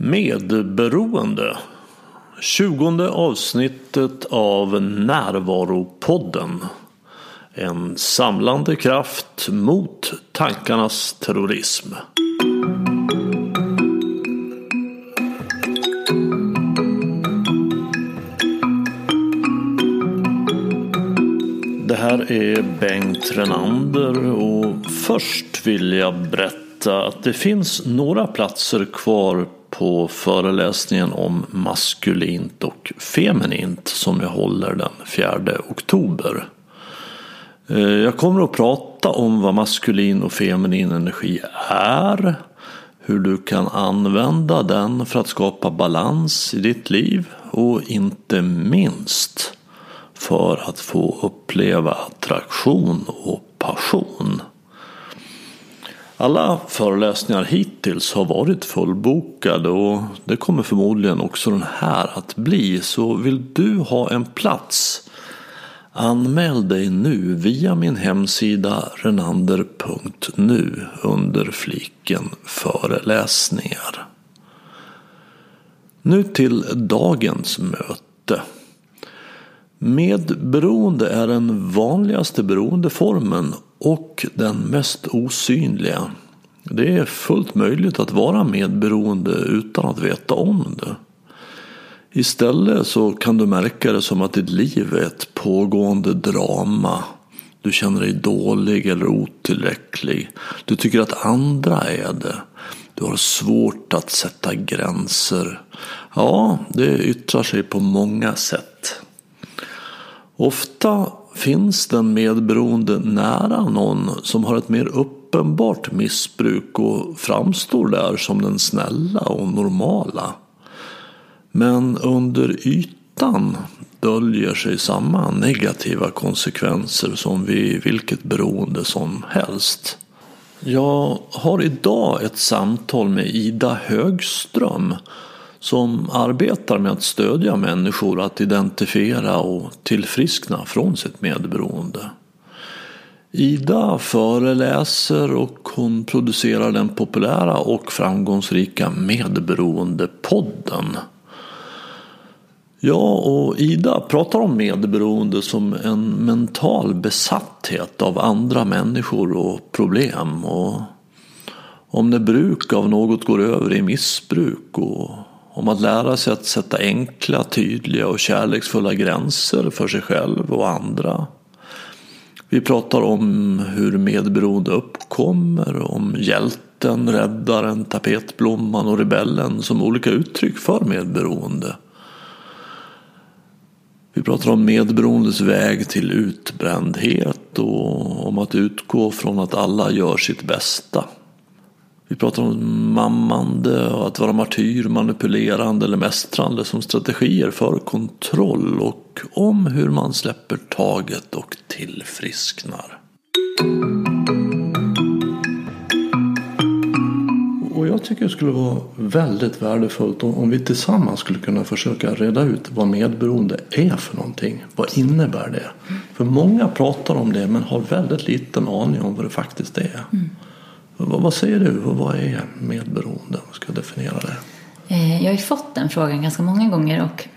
Medberoende. Tjugonde avsnittet av Närvaropodden. En samlande kraft mot tankarnas terrorism. Det här är Bengt Renander och först vill jag berätta att det finns några platser kvar på föreläsningen om maskulint och feminint som jag håller den 4 oktober. Eh, jag kommer att prata om vad maskulin och feminin energi är, hur du kan använda den för att skapa balans i ditt liv och inte minst för att få uppleva attraktion och passion. Alla föreläsningar hittills har varit fullbokade och det kommer förmodligen också den här att bli. Så vill du ha en plats Anmäl dig nu via min hemsida renander.nu under fliken föreläsningar. Nu till dagens möte. Medberoende är den vanligaste beroendeformen och den mest osynliga. Det är fullt möjligt att vara medberoende utan att veta om det. Istället så kan du märka det som att ditt liv är ett pågående drama. Du känner dig dålig eller otillräcklig. Du tycker att andra är det. Du har svårt att sätta gränser. Ja, det yttrar sig på många sätt. Ofta finns den medberoende nära någon som har ett mer uppenbart missbruk och framstår där som den snälla och normala. Men under ytan döljer sig samma negativa konsekvenser som vid vilket beroende som helst. Jag har idag ett samtal med Ida Högström som arbetar med att stödja människor att identifiera och tillfriskna från sitt medberoende. Ida föreläser och hon producerar den populära och framgångsrika Medberoendepodden. Jag och Ida pratar om medberoende som en mental besatthet av andra människor och problem. Och om när bruk av något går över i missbruk och om att lära sig att sätta enkla, tydliga och kärleksfulla gränser för sig själv och andra. Vi pratar om hur medberoende uppkommer, om hjälten, räddaren, tapetblomman och rebellen som olika uttryck för medberoende. Vi pratar om medberoendes väg till utbrändhet och om att utgå från att alla gör sitt bästa. Vi pratar om mammande och att vara martyr, manipulerande eller mästrande som strategier för kontroll och om hur man släpper taget och tillfrisknar. Och jag tycker det skulle vara väldigt värdefullt om vi tillsammans skulle kunna försöka reda ut vad medberoende är för någonting. Vad innebär det? För många pratar om det men har väldigt liten aning om vad det faktiskt är. Mm. Vad, säger du? Vad är medberoende? Om ska jag definiera det? Eh, jag har ju fått den frågan ganska många gånger och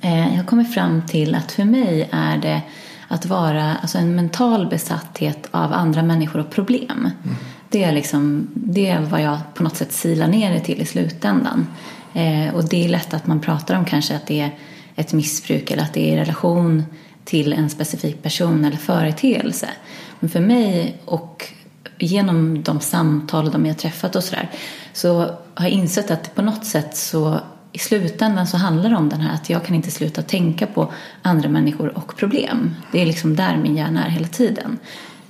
eh, jag har kommit fram till att för mig är det att vara alltså en mental besatthet av andra människor och problem. Mm. Det, är liksom, det är vad jag på något sätt silar ner det till i slutändan. Eh, och det är lätt att man pratar om kanske att det är ett missbruk eller att det är i relation till en specifik person eller företeelse. Men för mig och genom de samtal och de jag träffat och sådär så har jag insett att på något sätt så i slutändan så handlar det om den här att jag kan inte sluta tänka på andra människor och problem. Det är liksom där min hjärna är hela tiden.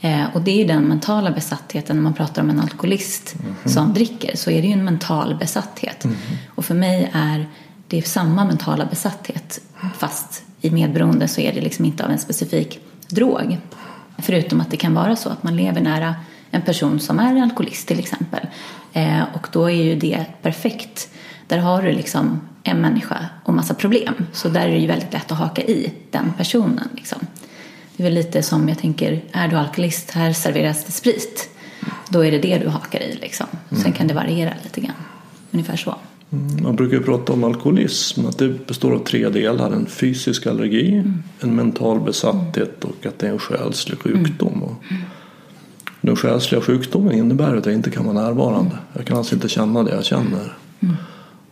Eh, och det är den mentala besattheten när man pratar om en alkoholist mm -hmm. som dricker så är det ju en mental besatthet. Mm -hmm. Och för mig är det samma mentala besatthet fast i medberoende så är det liksom inte av en specifik drog. Förutom att det kan vara så att man lever nära en person som är alkoholist till exempel. Eh, och då är ju det perfekt. Där har du liksom en människa och massa problem. Så där är det ju väldigt lätt att haka i den personen. Liksom. Det är väl lite som jag tänker, är du alkoholist, här serveras det sprit. Då är det det du hakar i liksom. Sen mm. kan det variera lite grann. Ungefär så. Mm, man brukar ju prata om alkoholism, att det består av tre delar. En fysisk allergi, mm. en mental besatthet och att det är en själslig sjukdom. Och den själsliga sjukdomen innebär att jag inte kan vara närvarande. Jag kan alltså inte känna det jag känner.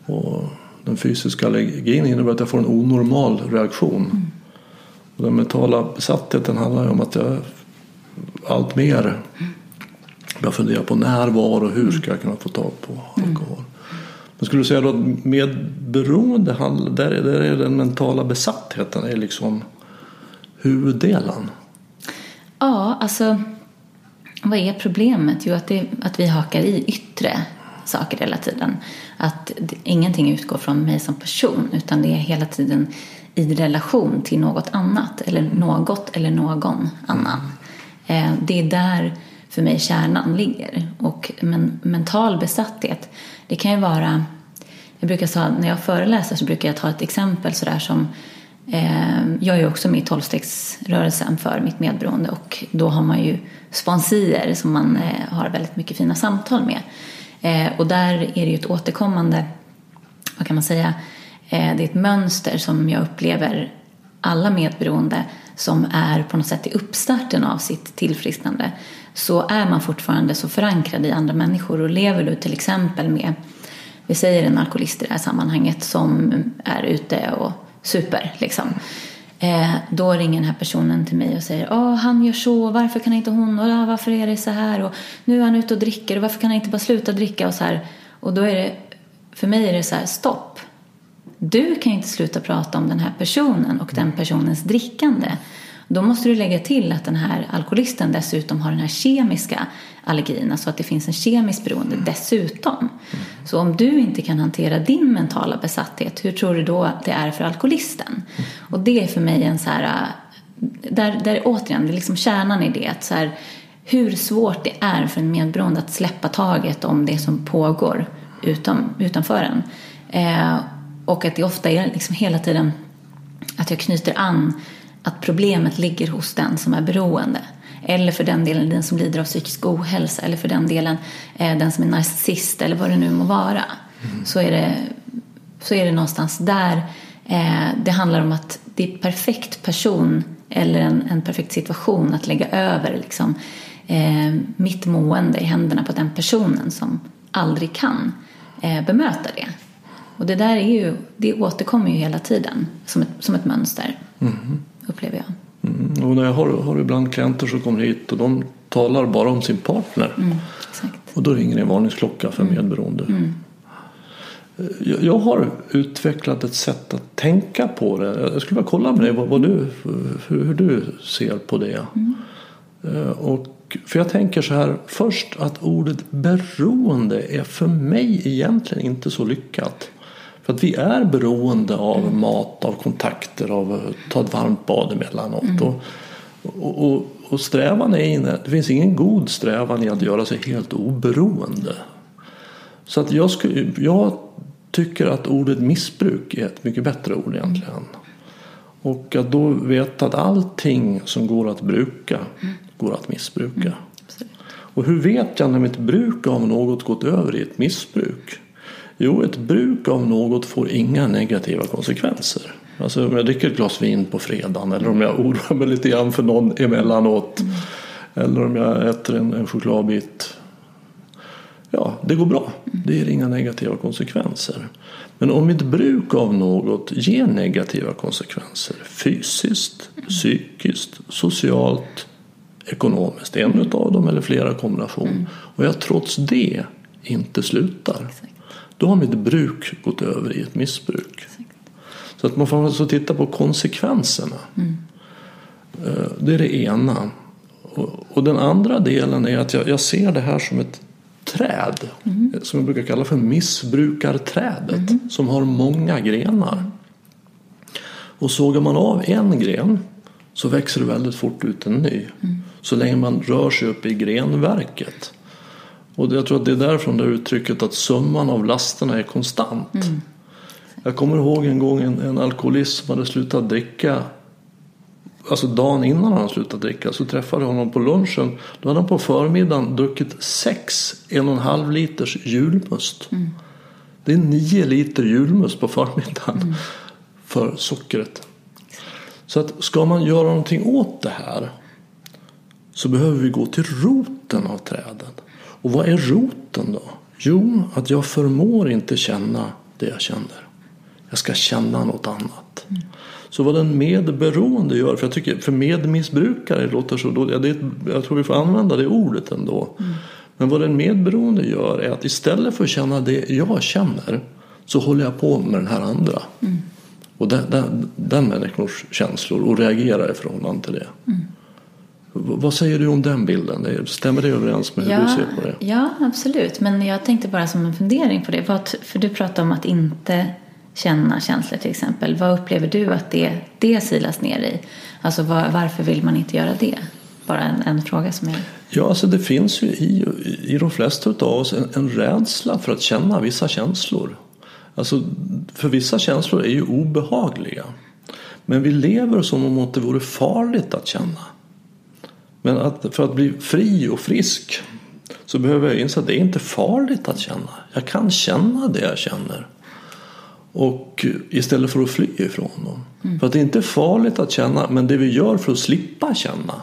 Och den fysiska allergin innebär att jag får en onormal reaktion. Och den mentala besattheten handlar ju om att jag allt mer börjar fundera på närvaro och hur ska jag kunna få tag på alkohol. Men skulle du säga då att medberoende, där är, där är den mentala besattheten är liksom huvuddelen? Ja, alltså vad är problemet? Jo, att, det, att vi hakar i yttre saker hela tiden. Att det, ingenting utgår från mig som person utan det är hela tiden i relation till något annat eller något eller någon annan. Eh, det är där för mig kärnan ligger. Och men, mental besatthet, det kan ju vara... Jag brukar säga, när jag föreläser så brukar jag ta ett exempel sådär som eh, Ehm, jag är också med i tolvstegsrörelsen för mitt medberoende och då har man ju sponsier som man eh, har väldigt mycket fina samtal med. Eh, och där är det ju ett återkommande, vad kan man säga, eh, det är ett mönster som jag upplever alla medberoende som är på något sätt i uppstarten av sitt tillfrisknande så är man fortfarande så förankrad i andra människor och lever du till exempel med, vi säger en alkoholist i det här sammanhanget som är ute och super liksom. Eh, då ringer den här personen till mig och säger Åh, han gör så, varför kan inte hon, och ah, varför är det så här och nu är han ute och dricker och varför kan han inte bara sluta dricka och så här. Och då är det, för mig är det så här, stopp. Du kan inte sluta prata om den här personen och den personens drickande. Då måste du lägga till att den här alkoholisten dessutom har den här kemiska allergin, alltså att det finns en kemisk beroende dessutom. Så om du inte kan hantera din mentala besatthet, hur tror du då det är för alkoholisten? Och det är för mig en så här, där, där återigen, det är liksom kärnan i det, att så här, hur svårt det är för en medberoende att släppa taget om det som pågår utom, utanför en. Eh, och att det ofta är liksom hela tiden att jag knyter an att problemet ligger hos den som är beroende. Eller för den delen den som lider av psykisk ohälsa eller för den delen eh, den som är narcissist eller vad det nu må vara. Mm. Så, är det, så är det någonstans där eh, det handlar om att det är perfekt person eller en, en perfekt situation att lägga över liksom, eh, mitt mående i händerna på den personen som aldrig kan eh, bemöta det. Och det där är ju, det återkommer ju hela tiden som ett, som ett mönster. Mm upplever jag. Mm, och när jag har, har ibland klienter som kommer hit och de talar bara om sin partner. Mm, och då ringer en varningsklocka för mm. medberoende. Mm. Jag, jag har utvecklat ett sätt att tänka på det. Jag skulle vilja kolla med dig vad, vad du, hur, hur, du ser på det. Mm. Eh, och, för jag tänker så här först att ordet beroende är för mig egentligen inte så lyckat. För att vi är beroende av mm. mat, av kontakter, av att ta ett varmt bad emellanåt. Mm. Och, och, och, och strävan är inne, det finns ingen god strävan i att göra sig helt oberoende. Så att jag, skulle, jag tycker att ordet missbruk är ett mycket bättre ord egentligen. Och att då veta att allting som går att bruka mm. går att missbruka. Mm. Och hur vet jag när mitt bruk av något gått över i ett missbruk? Jo, ett bruk av något får inga negativa konsekvenser. Alltså om jag dricker ett glas vin på fredagen eller om jag oroar mig lite grann för någon emellanåt. Mm. Eller om jag äter en, en chokladbit. Ja, det går bra. Det ger inga negativa konsekvenser. Men om mitt bruk av något ger negativa konsekvenser fysiskt, psykiskt, socialt, ekonomiskt, en av dem eller flera kombinationer, mm. och jag trots det inte slutar. Då har mitt bruk gått över i ett missbruk. Exakt. Så att man får alltså titta på konsekvenserna. Mm. Eh, det är det ena. Och den andra delen är att jag, ser det här som ett träd. Mm. Som jag brukar kalla för missbrukarträdet. Mm. Som har många grenar. Och sågar man av en gren så växer det väldigt fort ut en ny. Mm. Så länge man rör sig upp i grenverket. Och jag tror att det är därifrån det uttrycket att summan av lasterna är konstant. Mm. Jag kommer ihåg en gång en, en alkoholist som hade slutat dricka. Alltså dagen innan han slutat dricka så träffade jag honom på lunchen. Då hade han på förmiddagen druckit sex en och en halv liters julmust. Mm. Det är nio liter julmust på förmiddagen mm. för sockret. Så att ska man göra någonting åt det här så behöver vi gå till roten av träden. Och vad är roten då? Jo, att jag förmår inte känna det jag känner. Jag ska känna något annat. Mm. Så vad den medberoende gör, för jag tycker för medmissbrukare låter så dåligt. Jag tror vi får använda det ordet ändå. Mm. Men vad den medberoende gör är att istället för att känna det jag känner så håller jag på med den här andra. Mm. Och den, den, den människors känslor och reagerar i förhållande till det. Mm. Vad säger du om den bilden? Stämmer det överens med hur ja, du ser på det? Ja, absolut. Men jag tänkte bara som en fundering på det. För du pratar om att inte känna känslor till exempel. Vad upplever du att det, det silas ner i? Alltså var, varför vill man inte göra det? Bara en, en fråga som är... Ja, alltså det finns ju i, i de flesta av oss en, en rädsla för att känna vissa känslor. Alltså, för vissa känslor är ju obehagliga. Men vi lever som om det vore farligt att känna. Men att, för att bli fri och frisk så behöver jag inse att det är inte farligt att känna. Jag kan känna det jag känner. Och istället för att fly ifrån dem. Mm. För att det är inte farligt att känna men det vi gör för att slippa känna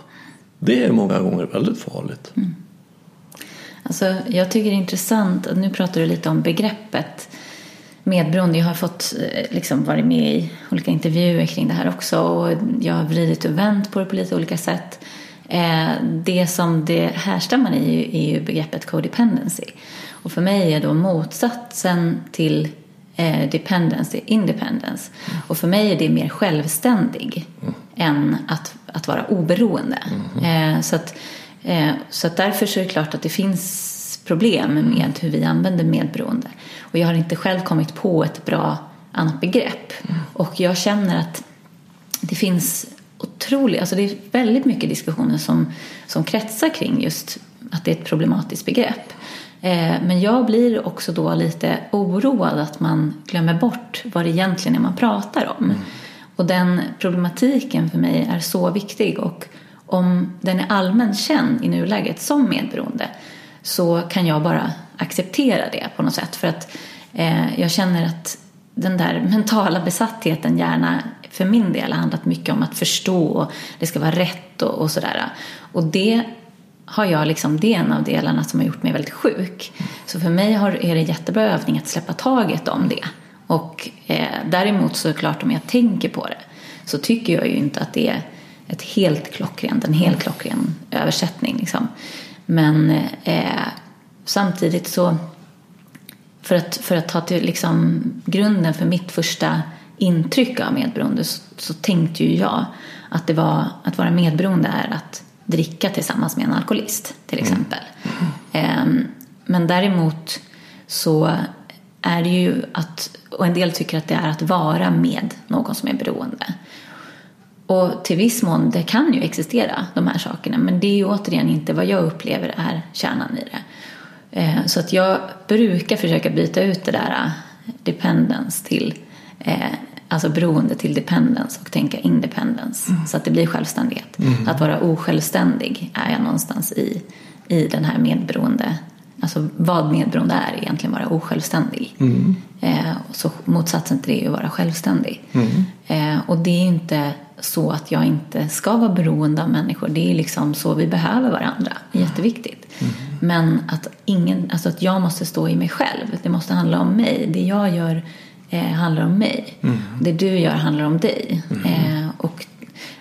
det är många gånger väldigt farligt. Mm. Alltså, jag tycker det är intressant, nu pratar du lite om begreppet medberoende. Jag har fått eh, liksom, varit med i olika intervjuer kring det här också och jag har vridit och vänt på det på lite olika sätt. Eh, det som det härstammar i är ju begreppet codependency. Och för mig är då motsatsen till eh, dependence independence. Mm. Och för mig är det mer självständig mm. än att, att vara oberoende. Mm. Eh, så, att, eh, så att därför så är det klart att det finns problem med hur vi använder medberoende. Och jag har inte själv kommit på ett bra annat begrepp. Mm. Och jag känner att det finns otroligt, alltså det är väldigt mycket diskussioner som, som kretsar kring just att det är ett problematiskt begrepp. Eh, men jag blir också då lite oroad att man glömmer bort vad det egentligen är man pratar om. Mm. Och den problematiken för mig är så viktig och om den är allmänt känd i nuläget som medberoende så kan jag bara acceptera det på något sätt. För att eh, jag känner att den där mentala besattheten gärna för min del har handlat mycket om att förstå och det ska vara rätt och, och sådär. Och det har jag liksom, det är en av delarna som har gjort mig väldigt sjuk. Så för mig har, är det en jättebra övning att släppa taget om det. Och eh, däremot så är det klart om jag tänker på det så tycker jag ju inte att det är ett helt klockrent, en helt klockren översättning. Liksom. Men eh, samtidigt så för att, för att ta till liksom grunden för mitt första intryck av medberoende så, så tänkte ju jag att det var att vara medberoende är att dricka tillsammans med en alkoholist till mm. exempel. Mm. Men däremot så är det ju att, och en del tycker att det är att vara med någon som är beroende. Och till viss mån, det kan ju existera de här sakerna men det är ju återigen inte vad jag upplever är kärnan i det. Ehm, så att jag brukar försöka byta ut det där äh, dependence till eh, alltså beroende till dependence och tänka independence mm. så att det blir självständighet. Mm. Att vara osjälvständig är jag någonstans i, i den här medberoende Alltså vad medberoende är egentligen vara osjälvständig. Mm. Eh, så motsatsen till det är att vara självständig. Mm. Eh, och det är inte så att jag inte ska vara beroende av människor. Det är liksom så vi behöver varandra. Är jätteviktigt. Mm. Men att, ingen, alltså att jag måste stå i mig själv. Det måste handla om mig. Det jag gör eh, handlar om mig. Mm. Det du gör handlar om dig. Mm. Eh, och,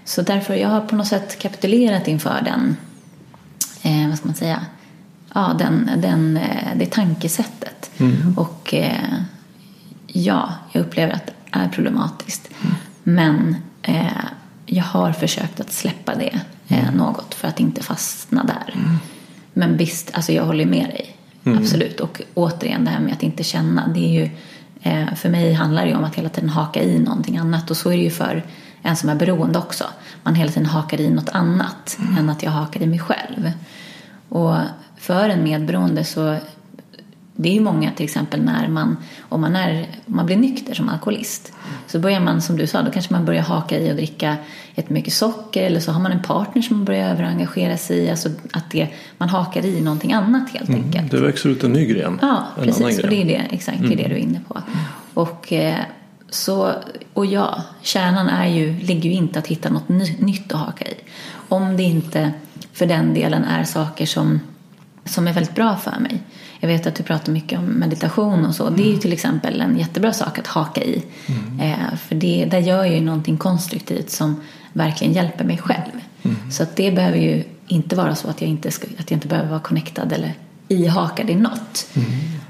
så därför jag har på något sätt kapitulerat inför den, eh, vad ska man säga, ja, den, den, eh, det tankesättet. Mm. Och eh, ja, jag upplever att det är problematiskt. Mm. Men eh, jag har försökt att släppa det mm. något för att inte fastna där. Men visst, alltså jag håller med dig. Mm. Absolut. Och återigen det här med att inte känna. Det är ju Eh, för mig handlar det ju om att hela tiden haka i någonting annat och så är det ju för en som är beroende också. Man hela tiden hakar i något annat mm. än att jag hakar i mig själv. Och för en medberoende så det är ju många till exempel när man, om man, är, om man blir nykter som alkoholist. Så börjar man, som du sa, då kanske man börjar haka i och dricka jättemycket socker. Eller så har man en partner som man börjar överengagera sig i. Alltså att det, man hakar i någonting annat helt Mm, enkelt. det växer ut en ny gren. Ja, precis. Och det är det, exakt, det är det du är inne på. Och, eh, så, och ja, kärnan är ju, ligger ju inte att hitta något ny, nytt att haka i. Om det inte för den delen är saker som, som är väldigt bra för mig. Jag vet att du pratar mycket om meditation och så. Det är ju till exempel en jättebra sak att haka i. Eh, för det, där gör jag ju någonting konstruktivt som verkligen hjälper mig själv. Så att det behöver ju inte vara så att jag inte, ska, att jag inte behöver vara connectad eller ihakad i något.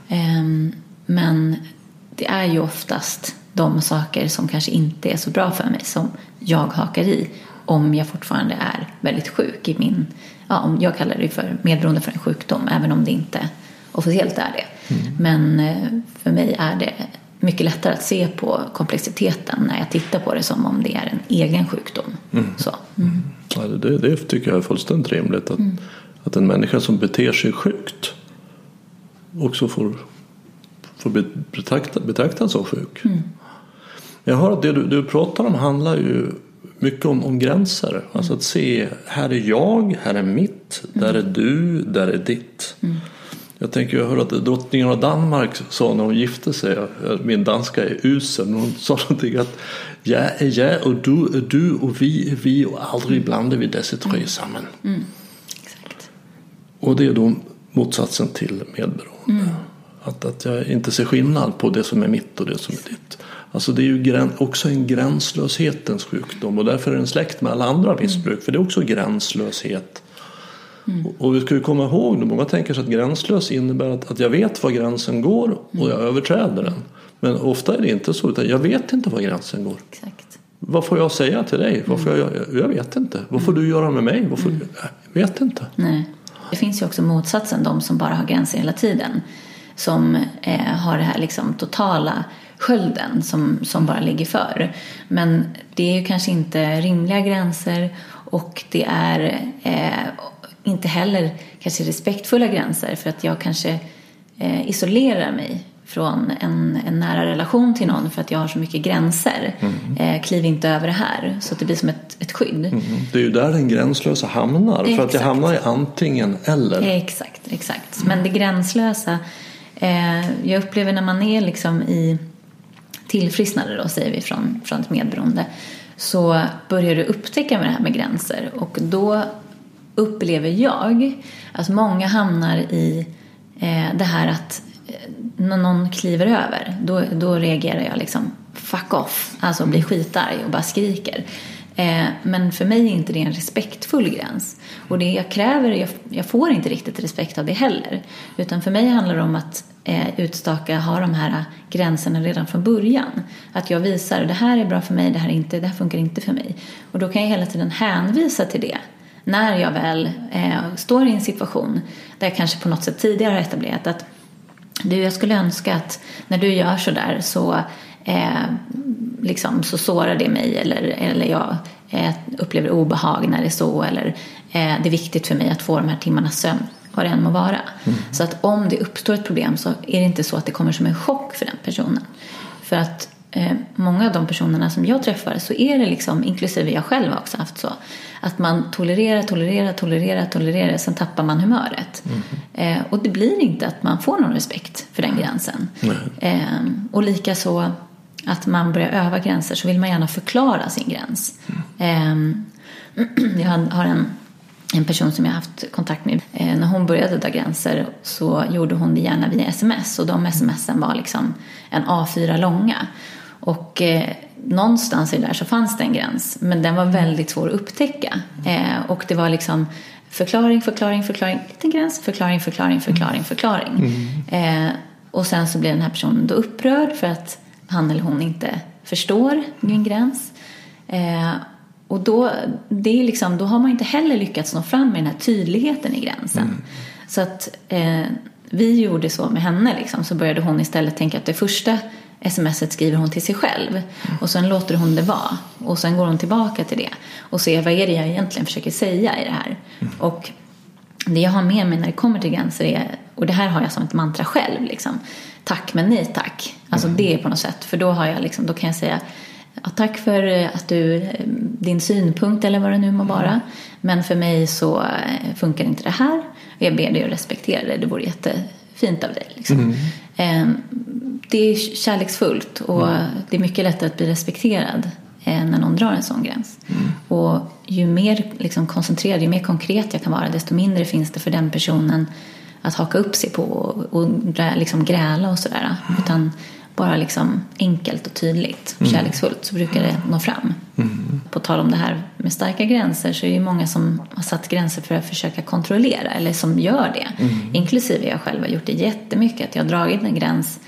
Ehm, men det är ju oftast de saker som kanske inte är så bra för mig som jag hakar i om jag fortfarande är väldigt sjuk i min, ja, om jag kallar det för medberoende för en sjukdom även om det inte officiellt är det. Men eh, för mig är det mycket lättare att se på komplexiteten när jag tittar på det som om det är en egen sjukdom. Så. Mm. Ja, det, det tycker jag är fullständigt rimligt. Att, att en människa som beter sig sjukt också får, får be- betrakta, betraktas som sjuk. Jag hör att det du, du pratar om handlar ju mycket om, om gränser. Alltså att se, här är jag, här är mitt, där är du, där är ditt. Jag tänker, jag hör att drottningen av Danmark sa när hon gifte sig, min danska är usel, men hon sa någonting att jag är jag och du är du och vi är vi och aldrig blandar vi dessa tre samman. Exakt. Och det är då motsatsen till medberoende. Att, att jag inte ser skillnad på det som är mitt och det som är ditt. Alltså det är ju också en gränslöshetens sjukdom och därför är den släkt med alla andra missbruk för det är också gränslöshet. Och, och vi ska ju komma ihåg många tänker sig att gränslös innebär att, att jag vet var gränsen går och jag överträder den. Men ofta är det inte så, utan jag vet inte var gränsen går. Exakt. Vad får jag säga till dig? Vad får jag, jag vet inte. Vad får du göra med mig? Vad får, Jag vet inte. Nej. Det finns ju också motsatsen, de som bara har gränser hela tiden. Som eh, har det här liksom totala skölden som, som bara ligger för. Men det är ju kanske inte rimliga gränser och det är eh, inte heller kanske respektfulla gränser för att jag kanske eh, isolerar mig från en, en nära relation till någon för att jag har så mycket gränser. Eh, kliv inte över det här. Så att det blir som ett, ett skydd. Mm. Det är ju där den gränslösa hamnar. För att jag Exakt. hamnar i antingen eller. Exakt, exakt. Men det gränslösa, eh, jag upplever när man är liksom i tillfrisknade då säger vi från, från ett medberoende så börjar du upptäcka med det här med gränser och då upplever jag att många hamnar i eh, det här att eh, när någon kliver över då, då reagerar jag liksom fuck off, alltså blir skitarg och bara skriker. Eh, men för mig är inte det en respektfull gräns. Och det jag kräver, jag, jag får inte riktigt respekt av det heller. Utan för mig handlar det om att eh, utstaka, ha de här gränserna redan från början. Att jag visar, det här är bra för mig, det här, är inte, det här funkar inte för mig. Och då kan jag hela tiden hänvisa till det. När jag väl eh, står i en situation där jag kanske på något sätt tidigare har etablerat att du, jag skulle önska att när du gör sådär så, eh, liksom, så sårar det mig eller, eller jag eh, upplever obehag när det är så eller eh, det är viktigt för mig att få de här timmarnas sömn, vad det än må vara. Så att om det uppstår ett problem så är det inte så att det kommer som en chock för den personen. För att eh, många av de personerna som jag träffar så är det liksom, inklusive jag själv också haft så, att man tolererar, tolererar, tolererar, tolererar, sen tappar man humöret. Eh, och det blir inte att man får någon respekt för den gränsen. Eh, och lika så att man börjar öva gränser så vill man gärna förklara sin gräns. Eh, jag har en en person som jag haft kontakt med. Eh, när hon började dra gränser så gjorde hon det gärna via sms och de smsen var liksom en A4 långa. Och eh, någonstans i det där så fanns det en gräns men den var väldigt svår att upptäcka. Eh, och det var liksom förklaring, förklaring, förklaring, liten gräns, förklaring, förklaring, förklaring, förklaring. Eh, och sen så blir den här personen då upprörd för att han eller hon inte förstår min gräns. Eh, och då, det är liksom, då har man inte heller lyckats nå fram med den här tydligheten i gränsen. Så att eh, vi gjorde så med henne. Liksom, så började hon istället tänka att det första smset skriver hon till sig själv. Och sen låter hon det vara. Och sen går hon tillbaka till det. Och ser vad är det jag egentligen försöker säga i det här. Och det jag har med mig när det kommer till gränser är Och det här har jag som ett mantra själv. Liksom. Tack men nej tack. Alltså det är på något sätt. För då, har jag liksom, då kan jag säga ja, tack för eh, att du, eh, din synpunkt eller vad det nu må vara. Men för mig så eh, funkar inte det här. Jag ber dig att respektera det. Det vore jättefint av dig. Liksom. Mm. Det är kärleksfullt och mm. det är mycket lättare att bli respekterad när någon drar en sån gräns. Mm. Och ju mer liksom, koncentrerad, ju mer konkret jag kan vara desto mindre finns det för den personen att haka upp sig på och, och liksom gräla och sådär. Mm. Utan bara liksom enkelt och tydligt, mm. kärleksfullt så brukar det nå fram. Mm. På tal om det här med starka gränser så är det många som har satt gränser för att försöka kontrollera eller som gör det. Mm. Inklusive jag själv har gjort det jättemycket. Att jag har dragit en gräns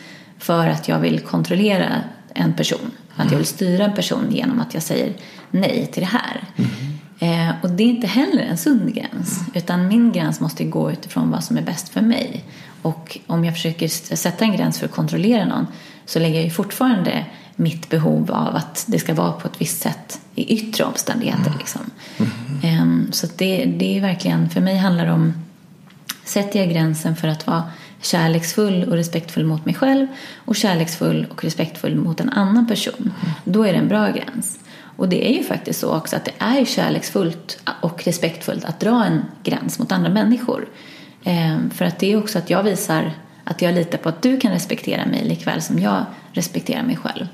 för att jag vill kontrollera en person. Att jag vill styra en person genom att jag säger nej till det här. Mm. Eh, och det är inte heller en sund gräns. Utan min gräns måste gå utifrån vad som är bäst för mig. Och om jag försöker sätta en gräns för att kontrollera någon så lägger jag ju fortfarande mitt behov av att det ska vara på ett visst sätt i yttre omständigheter. Mm. Liksom. Mm. Så det, det är verkligen, för mig handlar det om, sätter jag gränsen för att vara kärleksfull och respektfull mot mig själv och kärleksfull och respektfull mot en annan person, då är det en bra gräns. Och det är ju faktiskt så också att det är kärleksfullt och respektfullt att dra en gräns mot andra människor. Ehm, för att det är också att jag visar att jag litar på att du kan respektera mig likväl som jag respekterar mig själv.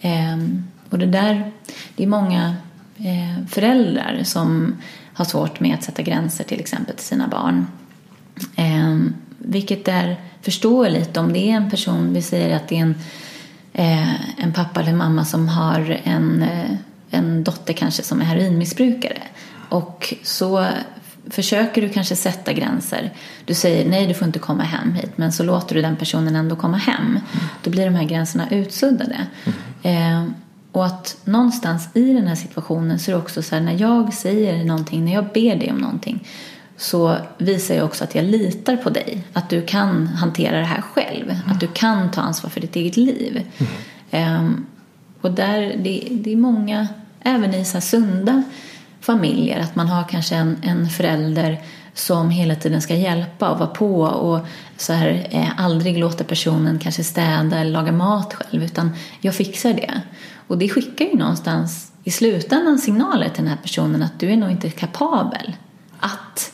Ehm, och det där, det är många eh, föräldrar som har svårt med att sätta gränser till exempel till sina barn. Ehm, vilket är förståeligt om det är en person, vi säger att det är en, eh, en pappa eller mamma som har en, eh, en dotter kanske som är heroinmissbrukare. Och så försöker du kanske sätta gränser. Du säger nej, du får inte komma hem hit, men så låter du den personen ändå komma hem. Mm. Då blir de här gränserna utsuddade. Mm. Eh, och att någonstans i den här situationen så är det också så här, när jag säger någonting, när jag ber dig om någonting, så visar jag också att jag litar på dig. Att du kan hantera det här själv. Mm. Att du kan ta ansvar för ditt eget liv. Eh, och där, det, det är många, även i så sunda familjer. Att man har kanske en, en förälder som hela tiden ska hjälpa och vara på och så här, eh, aldrig låta personen kanske städa eller laga mat själv utan jag fixar det. Och det skickar ju någonstans i slutändan signaler till den här personen att du är nog inte kapabel att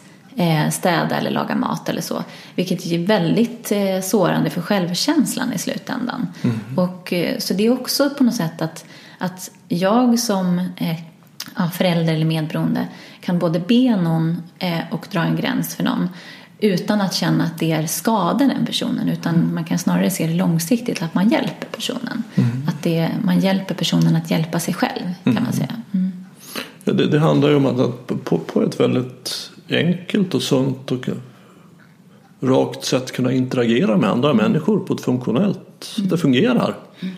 städa eller laga mat eller så. Vilket är väldigt eh, sårande för självkänslan i slutändan. Mm. Och, eh, så det är också på något sätt att, att jag som eh, förälder eller medberoende kan både be någon eh, och dra en gräns för någon utan att känna att det är skadar den personen utan mm. man kan snarare se det långsiktigt att man hjälper personen. Mm. Att det, man hjälper personen att hjälpa sig själv kan mm. man säga. Mm. Ja, det, det, handlar ju om att på, på ett väldigt enkelt och sunt och rakt sätt kunna interagera med andra mm. människor på ett funktionellt så att det fungerar. Mm.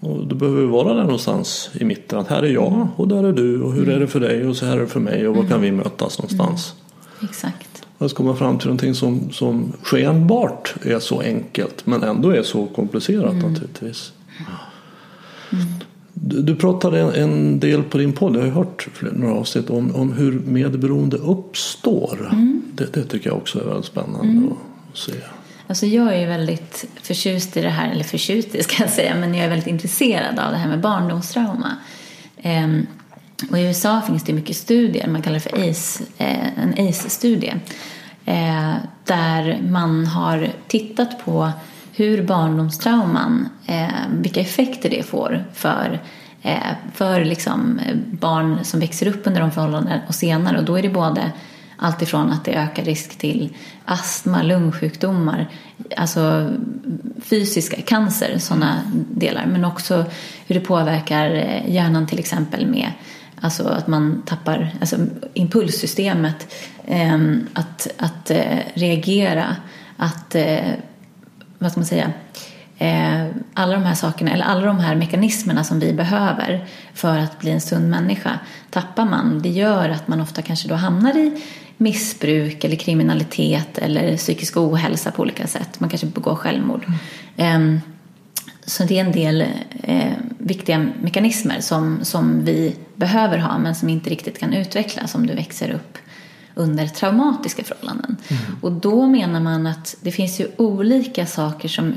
Och då behöver vara där någonstans i mitten. Att här är jag mm. och där är du och hur är det för dig och så här är det för mig och var kan vi mm. mötas någonstans. Mm. Exakt. Så komma fram till någonting som, som skenbart är så enkelt men ändå är så komplicerat mm. naturligtvis. Mm. Du, pratade en, del på din podd, jag har hört några avsnitt om, om hur medberoende uppstår. Mm. Det, det, tycker jag också är väldigt spännande att se. Alltså jag är väldigt förtjust i det här, eller förtjust i ska jag säga, men jag är väldigt intresserad av det här med barndomstrauma. Ehm, och i USA finns det mycket studier, man kallar det för ACE, eh, en ACE-studie, eh, där man har tittat på hur barndomstrauman, eh, vilka effekter det får för eh, för liksom eh, barn som växer upp under de förhållandena och senare. Och då är det både Alltifrån att det ökar risk till astma, lungsjukdomar, alltså fysiska cancer, sådana delar. Men också hur det påverkar eh, hjärnan till exempel med Alltså att man tappar alltså impulssystemet, att, att reagera, att, vad ska man säga, eh, alla de här sakerna, eller alla de här mekanismerna som vi behöver för att bli en sund människa tappar man. Det gör att man ofta kanske då hamnar i missbruk eller kriminalitet eller psykisk ohälsa på olika sätt. Man kanske begår självmord. Mm. Så det är en del eh, viktiga mekanismer som, som vi behöver ha men som inte riktigt kan utvecklas om du växer upp under traumatiska förhållanden. Mm. Och då menar man att det finns ju olika saker som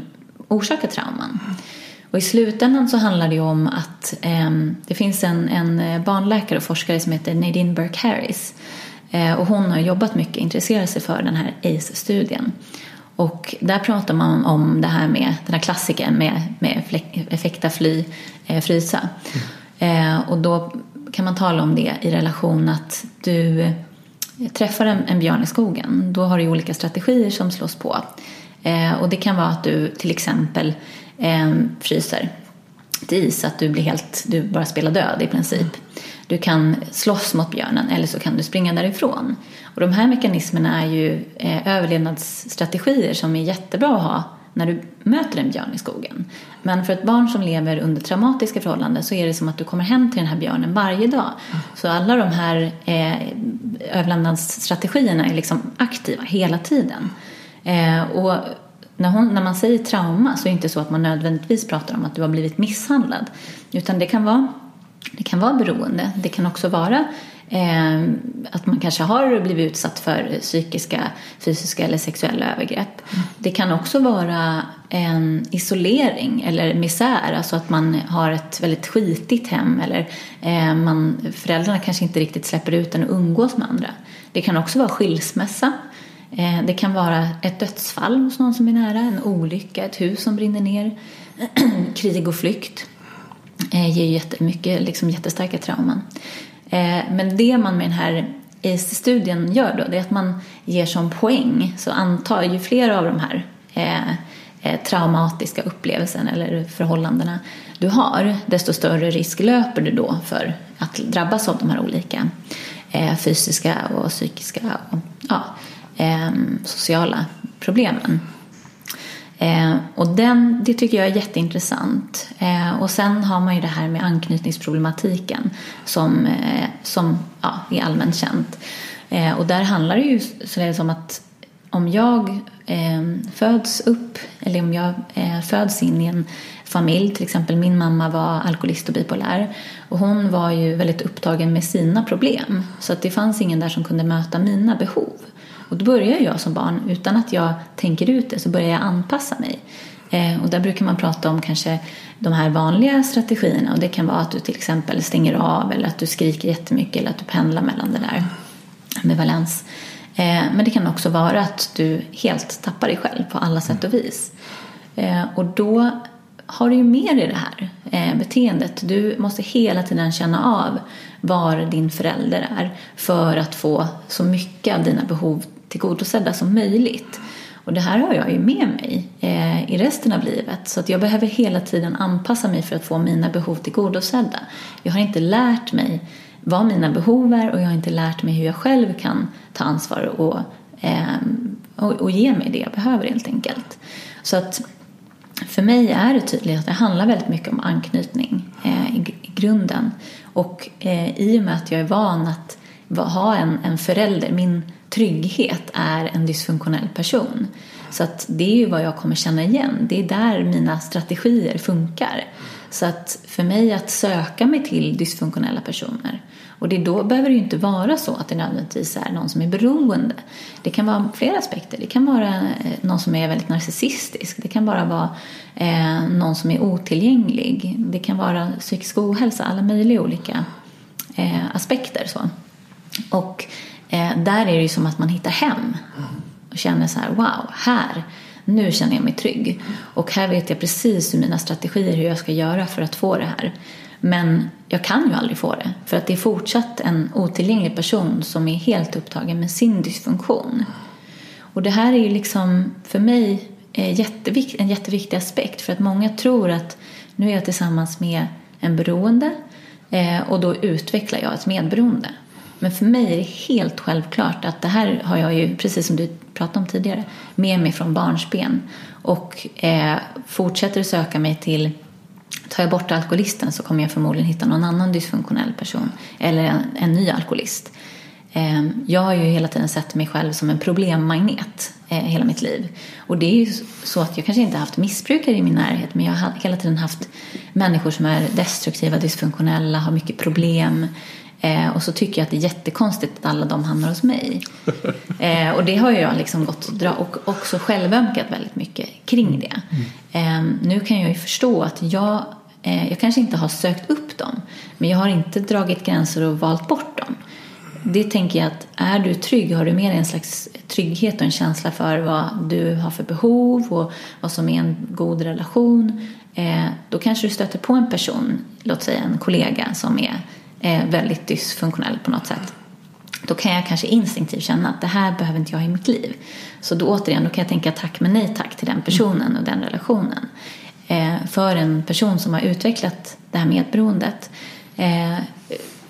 orsakar trauman. Och i slutändan så handlar det ju om att eh, det finns en, en barnläkare och forskare som heter Nadine Burke Harris. Eh, och hon har jobbat mycket, intresserat sig för den här ACE-studien. Och där pratar man om det här med den här klassikern med, med effekta, fly, eh, frysa. Mm. Eh, och då kan man tala om det i relation att du träffar en, en björn i skogen. Då har du olika strategier som slås på. Eh, och det kan vara att du till exempel eh, fryser till is, att du blir helt, du bara spelar död i princip. Du kan slåss mot björnen eller så kan du springa därifrån. Och de här mekanismerna är ju eh, överlevnadsstrategier som är jättebra att ha när du möter en björn i skogen. Men för ett barn som lever under traumatiska förhållanden så är det som att du kommer hem till den här björnen varje dag. Så alla de här eh, överlevnadsstrategierna är liksom aktiva hela tiden. Eh, och när, hon, när man säger trauma så är det inte så att man nödvändigtvis pratar om att du har blivit misshandlad. Utan det kan vara, det kan vara beroende. Det kan också vara eh, att man kanske har blivit utsatt för psykiska, fysiska eller sexuella övergrepp. Mm. Det kan också vara en isolering eller misär, alltså att man har ett väldigt skitigt hem eller eh, man, föräldrarna kanske inte riktigt släpper ut en och umgås med andra. Det kan också vara skilsmässa Eh, det kan vara ett dödsfall hos någon som är nära, en olycka, ett hus som brinner ner, krig och flykt. Eh, ger jättemycket, liksom jättestarka trauman. Eh, men det man med den här ACE-studien gör då, det är att man ger som poäng, så antar ju fler av de här eh, eh, traumatiska upplevelsen eller förhållandena du har, desto större risk löper du då för att drabbas av de här olika fysiska och psykiska och, ja, sociala problemen. Eh, och den, det tycker jag är jätteintressant. Eh, och sen har man ju det här med anknytningsproblematiken som, eh, som ja, är allmänt känt. Eh, och där handlar det ju således om att om jag eh, föds upp eller om jag eh, föds in i en familj, till exempel min mamma var alkoholist och bipolär och hon var ju väldigt upptagen med sina problem så att det fanns ingen där som kunde möta mina behov. Och då börjar jag som barn, utan att jag tänker ut det, så börjar jag anpassa mig. Eh, och där brukar man prata om kanske de här vanliga strategierna och det kan vara att du till exempel stänger av eller att du skriker jättemycket eller att du pendlar mellan det där med valens. Eh, men det kan också vara att du helt tappar dig själv på alla sätt och vis. Eh, och då har du ju med dig det här eh, beteendet. Du måste hela tiden känna av var din förälder är för att få så mycket av dina behov tillgodosedda som möjligt. Och det här har jag ju med mig eh, i resten av livet så att jag behöver hela tiden anpassa mig för att få mina behov tillgodosedda. Jag har inte lärt mig vad mina behov är och jag har inte lärt mig hur jag själv kan ta ansvar och, eh, och, och ge mig det jag behöver helt enkelt. Så att för mig är det tydligt att det handlar väldigt mycket om anknytning eh, i, i, grunden. Och eh, i och med att jag är van att ha en, en förälder, min trygghet är en dysfunktionell person. Så att det är ju vad jag kommer känna igen. Det är där mina strategier funkar. Så att för mig att söka mig till dysfunktionella personer och det då behöver det ju inte vara så att det nödvändigtvis är någon som är beroende. Det kan vara flera aspekter. Det kan vara eh, någon som är väldigt narcissistisk. Det kan bara vara eh, någon som är otillgänglig. Det kan vara psykisk ohälsa. Alla möjliga olika eh, aspekter. Så. Och eh, där är det ju som att man hittar hem och känner så här, wow, här, nu känner jag mig trygg. Och här vet jag precis hur mina strategier, hur jag ska göra för att få det här. Men jag kan ju aldrig få det, för att det är fortsatt en otillgänglig person som är helt upptagen med sin dysfunktion. Och det här är ju liksom för mig eh, en jätteviktig aspekt, för att många tror att nu är jag tillsammans med en beroende eh, och då utvecklar jag ett medberoende. Men för mig är det helt självklart att det här har jag ju, precis som du pratade om tidigare, med mig från barnsben. Och eh, fortsätter att söka mig till Tar jag bort alkoholisten så kommer jag förmodligen hitta någon annan dysfunktionell person eller en, en ny alkoholist. Ehm, jag har ju hela tiden sett mig själv som en problemmagnet eh, hela mitt liv. Och det är ju så att jag kanske inte har haft missbrukare i min närhet men jag har hela tiden haft människor som är destruktiva, dysfunktionella, har mycket problem. Eh, och så tycker jag att det är jättekonstigt att alla de hamnar hos mig. Eh, och det har jag liksom gått dra och också självömkat väldigt mycket kring det. Mm. nu kan jag ju förstå att jag, jag kanske inte har sökt upp dem men jag har inte dragit gränser och valt bort dem det tänker jag att är du trygg, har du mer en slags trygghet och en känsla för vad du har för behov och vad som är en god relation. Eh, då kanske du stöter på en person, låt säga en kollega som är eh, Eh, väldigt dysfunktionell på något sätt. Då kan jag kanske instinktivt känna att det här behöver inte jag i mitt liv. Så då återigen, då kan jag tänka tack men nej tack till den personen och den relationen. Eh, för en person som har utvecklat det här medberoendet eh,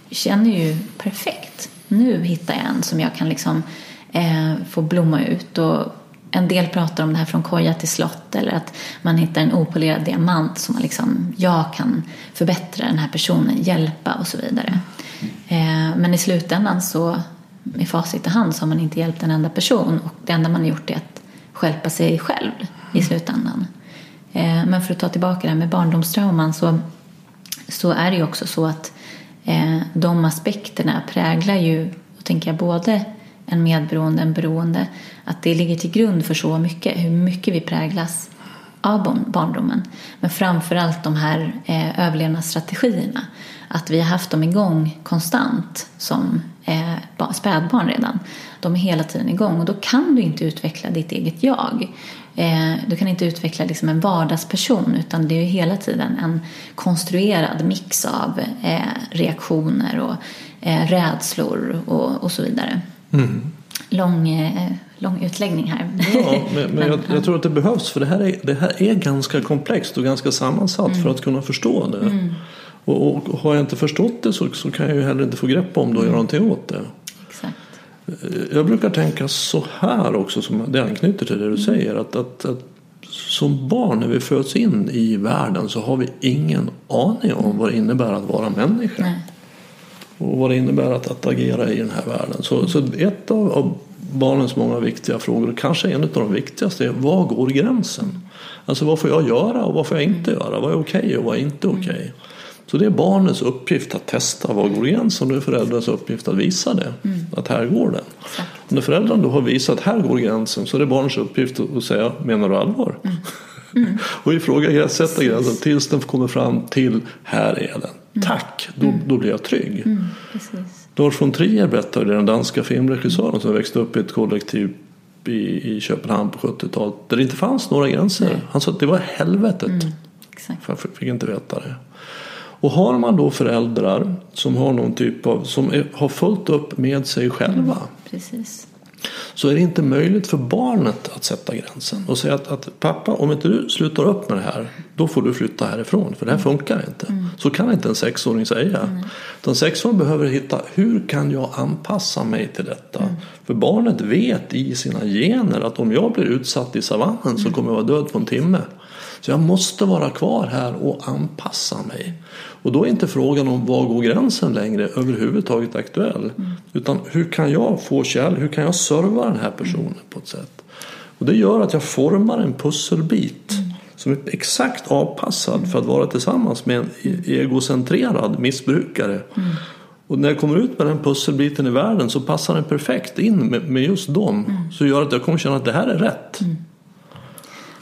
känner ju perfekt nu hittar jag en som jag kan liksom eh, få blomma ut. Och en del pratar om det här från koja till slott eller att man hittar en opolerad diamant som man liksom, jag kan förbättra den här personen, hjälpa och så vidare. Eh, men i slutändan så med facit i hand så har man inte hjälpt en enda person och det enda man har gjort är att skälpa sig själv i slutändan. Eh, men för att ta tillbaka det här med barndomstrauman så, så är det ju också så att Eh, de aspekterna präglar ju, då tänker jag, både en medberoende, en beroende, att det ligger till grund för så mycket, hur mycket vi präglas av barndomen. Men framförallt de här eh, överlevnadsstrategierna. Att vi har haft dem igång konstant som eh, spädbarn redan. De är hela tiden igång och då kan du inte utveckla ditt eget jag. Eh, du kan inte utveckla liksom en vardagsperson utan det är hela tiden en konstruerad mix av eh, reaktioner och eh, rädslor och, och så vidare. Mm. Lång, lång utläggning här. Ja, men, men jag, jag, tror att det behövs för det här är, det här är ganska komplext och ganska sammansatt mm. för att kunna förstå det. Mm. Och, och, har jag inte förstått det så, så kan jag ju heller inte få grepp om det och göra någonting åt det. Jag brukar tänka så här också, som det anknyter till det du säger. Att, att, att som barn när vi föds in i världen så har vi ingen aning om vad det innebär att vara människa. Nej. Och vad det innebär att, att agera i den här världen. Så, så ett av, av barnens många viktiga frågor, kanske en av de viktigaste, är var går gränsen? Alltså vad får jag göra och vad får jag inte göra? Vad är okej okay och vad är inte okej? Okay? Så det är barnens uppgift att testa var går gränsen och det är föräldrarnas uppgift att visa det. Mm. Att här går den. Exakt. När föräldrarna då har visat att här går gränsen så är det barnens uppgift att säga menar du allvar? Mm. Mm. och ifrågasätta gränsen tills den kommer fram till här är den. Mm. Tack, då, mm. då blir jag trygg. Mm, Lars von Trier berättade, den danska filmregissören som växte upp i ett kollektiv i, i Köpenhamn på 70-talet där det inte fanns några gränser. Nej. Han sa att det var helvetet. Mm, exakt. Jag fick inte veta det. Och har man då föräldrar som har någon typ av, som är, har fullt upp med sig själva. Mm, så är det inte möjligt för barnet att sätta gränsen och säga att, att, pappa om inte du slutar upp med det här då får du flytta härifrån för det här funkar inte. Mm. Så kan inte en sexåring säga. Mm. Utan sexåringen behöver hitta hur kan jag anpassa mig till detta. Mm. För barnet vet i sina gener att om jag blir utsatt i savannen så mm. kommer jag vara död på en timme. Så jag måste vara kvar här och anpassa mig. Och då är inte frågan om var går gränsen längre överhuvudtaget aktuell. Mm. Utan hur kan jag få kärlek, hur kan jag serva den här personen på ett sätt. Och det gör att jag formar en pusselbit mm. som är exakt avpassad för att vara tillsammans med en e- egocentrerad missbrukare. Mm. Och när jag kommer ut med den pusselbiten i världen så passar den perfekt in med, med just dem. Mm. Så gör att jag kommer känna att det här är rätt.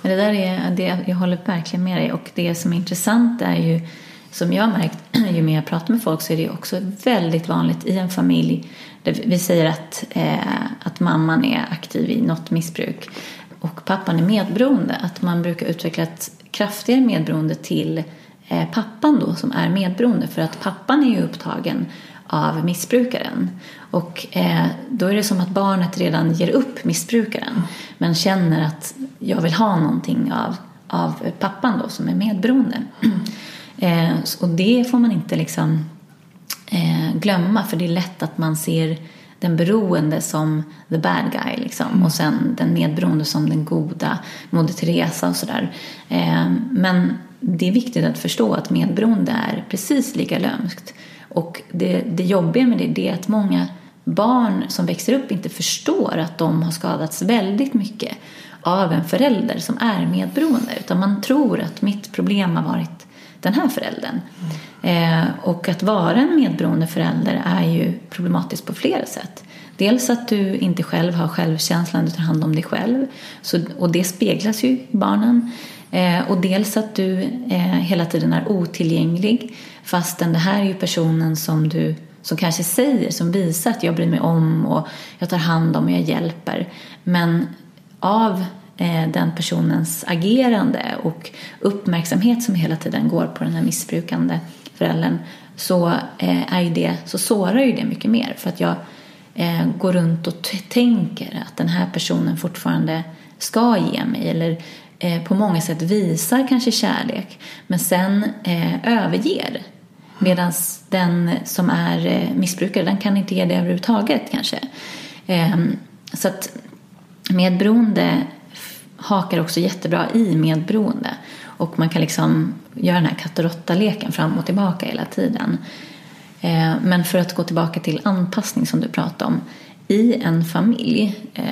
Men det där är, det, jag håller verkligen med dig och det som är intressant är ju som jag har märkt ju mer jag pratar med folk så är det också väldigt vanligt i en familj där vi säger att, eh, att mamman är aktiv i något missbruk och pappan är medberoende. Att man brukar utveckla ett kraftigare medberoende till eh, Eh, pappan då som är medberoende för att pappan är ju upptagen av missbrukaren. Och eh, då är det som att barnet redan ger upp missbrukaren men känner att jag vill ha någonting av, av pappan då som är medberoende. Eh, och det får man inte liksom eh, glömma för det är lätt att man ser den beroende som the bad guy liksom, och sen den medberoende som den goda, Moder Teresa och sådär. Eh, men det är viktigt att förstå att medberoende är precis lika lömskt. Och det, det jobbiga med det, det är att många barn som växer upp inte förstår att de har skadats väldigt mycket av en förälder som är medberoende. Utan man tror att mitt problem har varit den här föräldern. Mm. Eh, och att vara en medberoende förälder är ju problematiskt på flera sätt. Dels att du inte själv har självkänslan, du tar hand om dig själv. Så, och det speglas ju i barnen. Eh, och dels att du eh, hela tiden är otillgänglig fastän det här är ju personen som du som kanske säger, som visar att jag bryr mig om och jag tar hand om och jag hjälper. Men av eh, den personens agerande och uppmärksamhet som hela tiden går på den här missbrukande föräldern så, eh, är det, så sårar ju det mycket mer. För att jag eh, går runt och tänker att den här personen fortfarande ska ge mig eller eh, på många sätt visar kanske kärlek men sen eh, överger. Medan den som är eh, missbrukare den kan inte ge det överhuvudtaget kanske. Ehm, så att medberoende hakar också jättebra i medberoende. Och man kan liksom göra den här katt och råtta-leken fram och tillbaka hela tiden. Eh, men för att gå tillbaka till anpassning som du pratade om. I en familj, eh,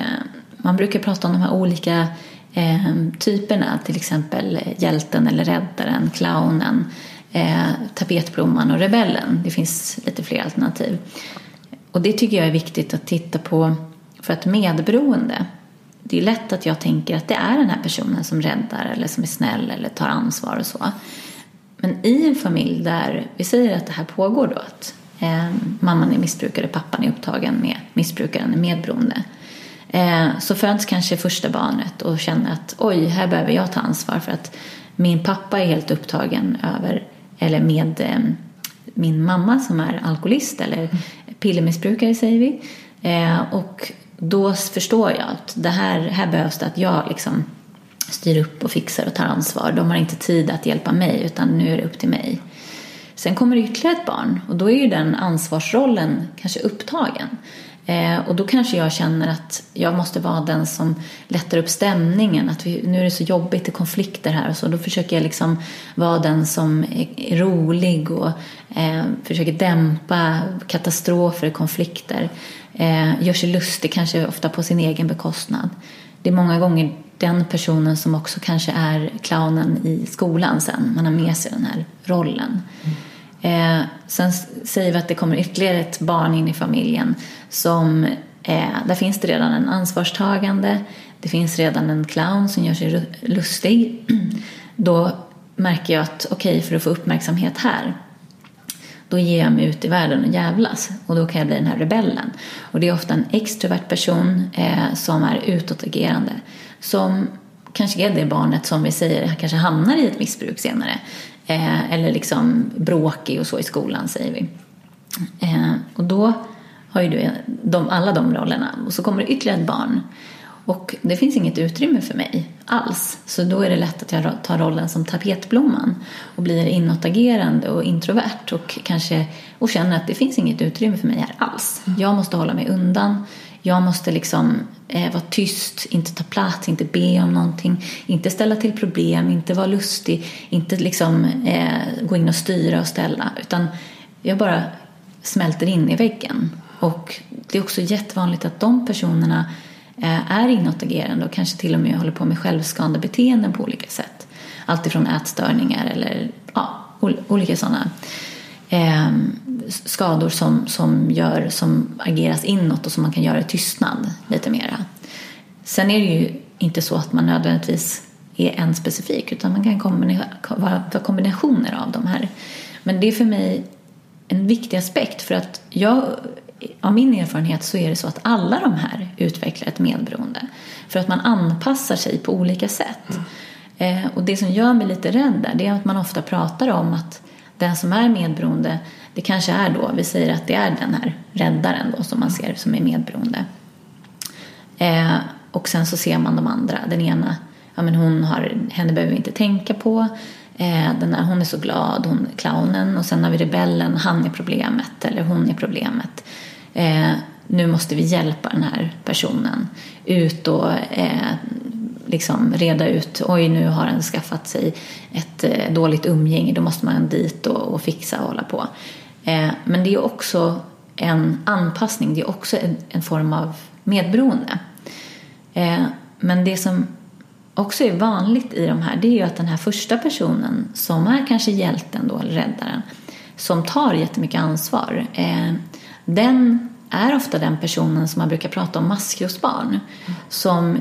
man brukar prata om de här olika eh, typerna, till exempel hjälten eller räddaren, clownen, eh, tapetblomman och rebellen. Det finns lite fler alternativ. Och det tycker jag är viktigt att titta på för att medberoende det är lätt att jag tänker att det är den här personen som räddar eller som är snäll eller tar ansvar och så. Men i en familj där vi säger att det här pågår då, att eh, mamman är missbrukare, pappan är upptagen med missbrukaren, är medberoende. Eh, så föds kanske första barnet och känner att oj, här behöver jag ta ansvar för att min pappa är helt upptagen över, eller med eh, min mamma som är alkoholist eller pillermissbrukare säger vi. Eh, och då förstår jag att det här, här behövs det att jag liksom styr upp och fixar och tar ansvar. De har inte tid att hjälpa mig utan nu är det upp till mig. Sen kommer det ytterligare ett barn och då är ju den ansvarsrollen kanske upptagen. Eh, och då kanske jag känner att jag måste vara den som lättar upp stämningen. Att vi, nu är det så jobbigt, i konflikter här och så. Då försöker jag liksom vara den som är, är rolig och eh, försöker dämpa katastrofer, och konflikter. Eh, gör sig lustig, kanske ofta på sin egen bekostnad. Det är många gånger den personen som också kanske är clownen i skolan sen. Man har med sig den här rollen. Mm. Eh, sen säger vi att det kommer ytterligare ett barn in i familjen som eh, där finns det redan en ansvarstagande. Det finns redan en clown som gör sig lustig. Då märker jag att okej, okay, för att få uppmärksamhet här då ger jag mig ut i världen och jävlas och då kan jag bli den här rebellen. Och det är ofta en extrovert person eh, som är utåtagerande som kanske är det barnet som vi säger kanske hamnar i ett missbruk senare. Eh, eller liksom bråkig och så i skolan säger vi. Eh, och då har ju du de, alla de rollerna och så kommer det ytterligare ett barn och det finns inget utrymme för mig alls. Så då är det lätt att jag tar rollen som tapetblomman och blir inåtagerande och introvert och kanske och känner att det finns inget utrymme för mig här alls. Mm. Jag måste hålla mig undan. Jag måste liksom eh, vara tyst, inte ta plats, inte be om någonting, inte ställa till problem, inte vara lustig, inte liksom eh, gå in och styra och ställa. Utan jag bara smälter in i väggen. Och det är också jättevanligt att de personerna Eh, är inåtagerande och kanske till och med håller på med självskadebeteenden på olika sätt. Alltifrån ätstörningar eller ja, olika sådana eh, skador som, som, gör, som ageras inåt och som man kan göra i tystnad lite mera. Sen är det ju inte så att man nödvändigtvis är en specifik utan man kan kombinera, vara kombinationer av de här. Men det är för mig en viktig aspekt för att jag av min erfarenhet så är det så att alla de här utvecklar ett medberoende. För att man anpassar sig på olika sätt. Mm. Eh, och det som gör mig lite rädd där, det är att man ofta pratar om att den som är medberoende, det kanske är då, vi säger att det är den här räddaren då som man ser som är medberoende. Eh, och sen så ser man de andra, den ena, ja men hon har, henne behöver vi inte tänka på. Eh, den här, hon är så glad, hon är clownen. Och sen har vi rebellen, han är problemet eller hon är problemet eh, nu måste vi hjälpa den här personen ut och eh, liksom reda ut, oj nu har den skaffat sig ett eh, dåligt umgänge, då måste man dit och, och fixa och hålla på. Eh, men det är också en anpassning, det är också en, en form av medberoende. Eh, men det som också är vanligt i de här det är ju att den här första personen som är kanske hjälten då, eller räddaren som tar jättemycket ansvar eh, den är ofta den personen som man brukar prata om maskrosbarn mm. som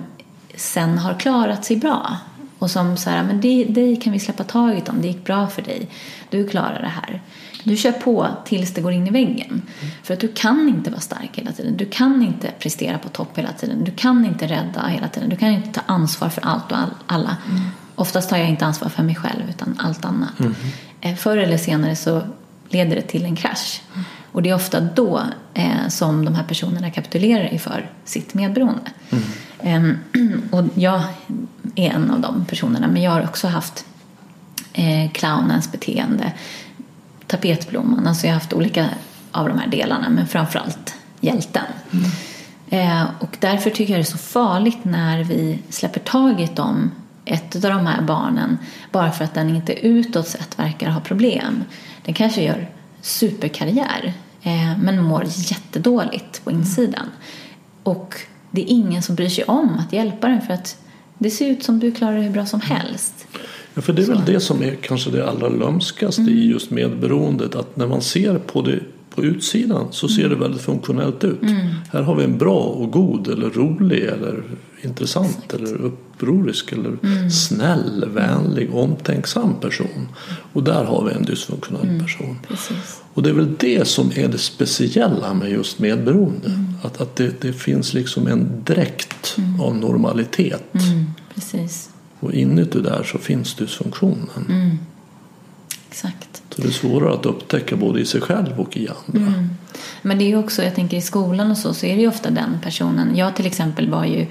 sen har klarat sig bra och som så här, men dig, dig kan vi släppa taget om, det gick bra för dig, du klarar det här. Du kör på tills det går in i väggen. Mm. För att du kan inte vara stark hela tiden. Du kan inte prestera på topp hela tiden. Du kan inte rädda hela tiden. Du kan inte ta ansvar för allt och alla. Mm. Oftast tar jag inte ansvar för mig själv utan allt annat. Mm. Förr eller senare så leder det till en krasch. Mm. Och det är ofta då eh, som de här personerna kapitulerar inför sitt medberoende. Mm. Eh, och jag är en av de personerna, men jag har också haft eh, clownens beteende, tapetblomman, alltså jag har haft olika av de här delarna, men framförallt hjälten. Mm. Eh, och därför tycker jag det är så farligt när vi släpper taget om ett av de här barnen bara för att den inte utåt sett verkar ha problem. Den kanske gör superkarriär eh, men mår jättedåligt på insidan. Och det är ingen som bryr sig om att hjälpa den för att det ser ut som du klarar det hur bra som helst. Ja, för det är Så. väl det som är kanske det allra lömskaste mm. i just medberoendet. Att när man ser på det på utsidan så ser det väldigt funktionellt ut. Mm. Här har vi en bra och god eller rolig eller intressant Exakt. eller upprorisk eller mm. snäll, vänlig, omtänksam person. Och där har vi en dysfunktionell mm. person. Precis. Och det är väl det som är det speciella med just medberoende. Mm. Att, att det, det, finns liksom en dräkt mm. av normalitet. Mm. Precis. Och inuti där så finns dysfunktionen. Exakt. Så det är svårare att upptäcka både i sig själv och i andra. Mm. Men det är ju också, jag tänker i skolan och så, så är det ju ofta den personen. Jag till exempel var ju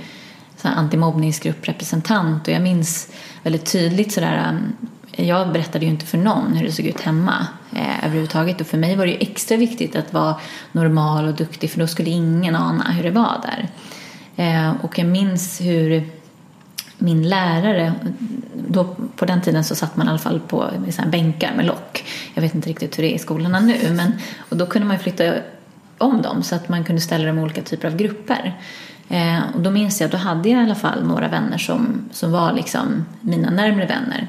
antimobbningsgrupprepresentant och jag minns väldigt tydligt sådär um, jag berättade ju inte för någon hur det såg ut hemma eh, överhuvudtaget och för mig var det ju extra viktigt att vara normal och duktig för då skulle ingen ana hur det var där. Eh, och jag minns hur min lärare, då, på den tiden så satt man i alla fall på så bänkar med lock. Jag vet inte riktigt hur det är i skolorna nu. Men, och då kunde man flytta om dem så att man kunde ställa dem i olika typer av grupper. Eh, och då minns jag, då hade jag i alla fall några vänner som, som var liksom mina närmre vänner.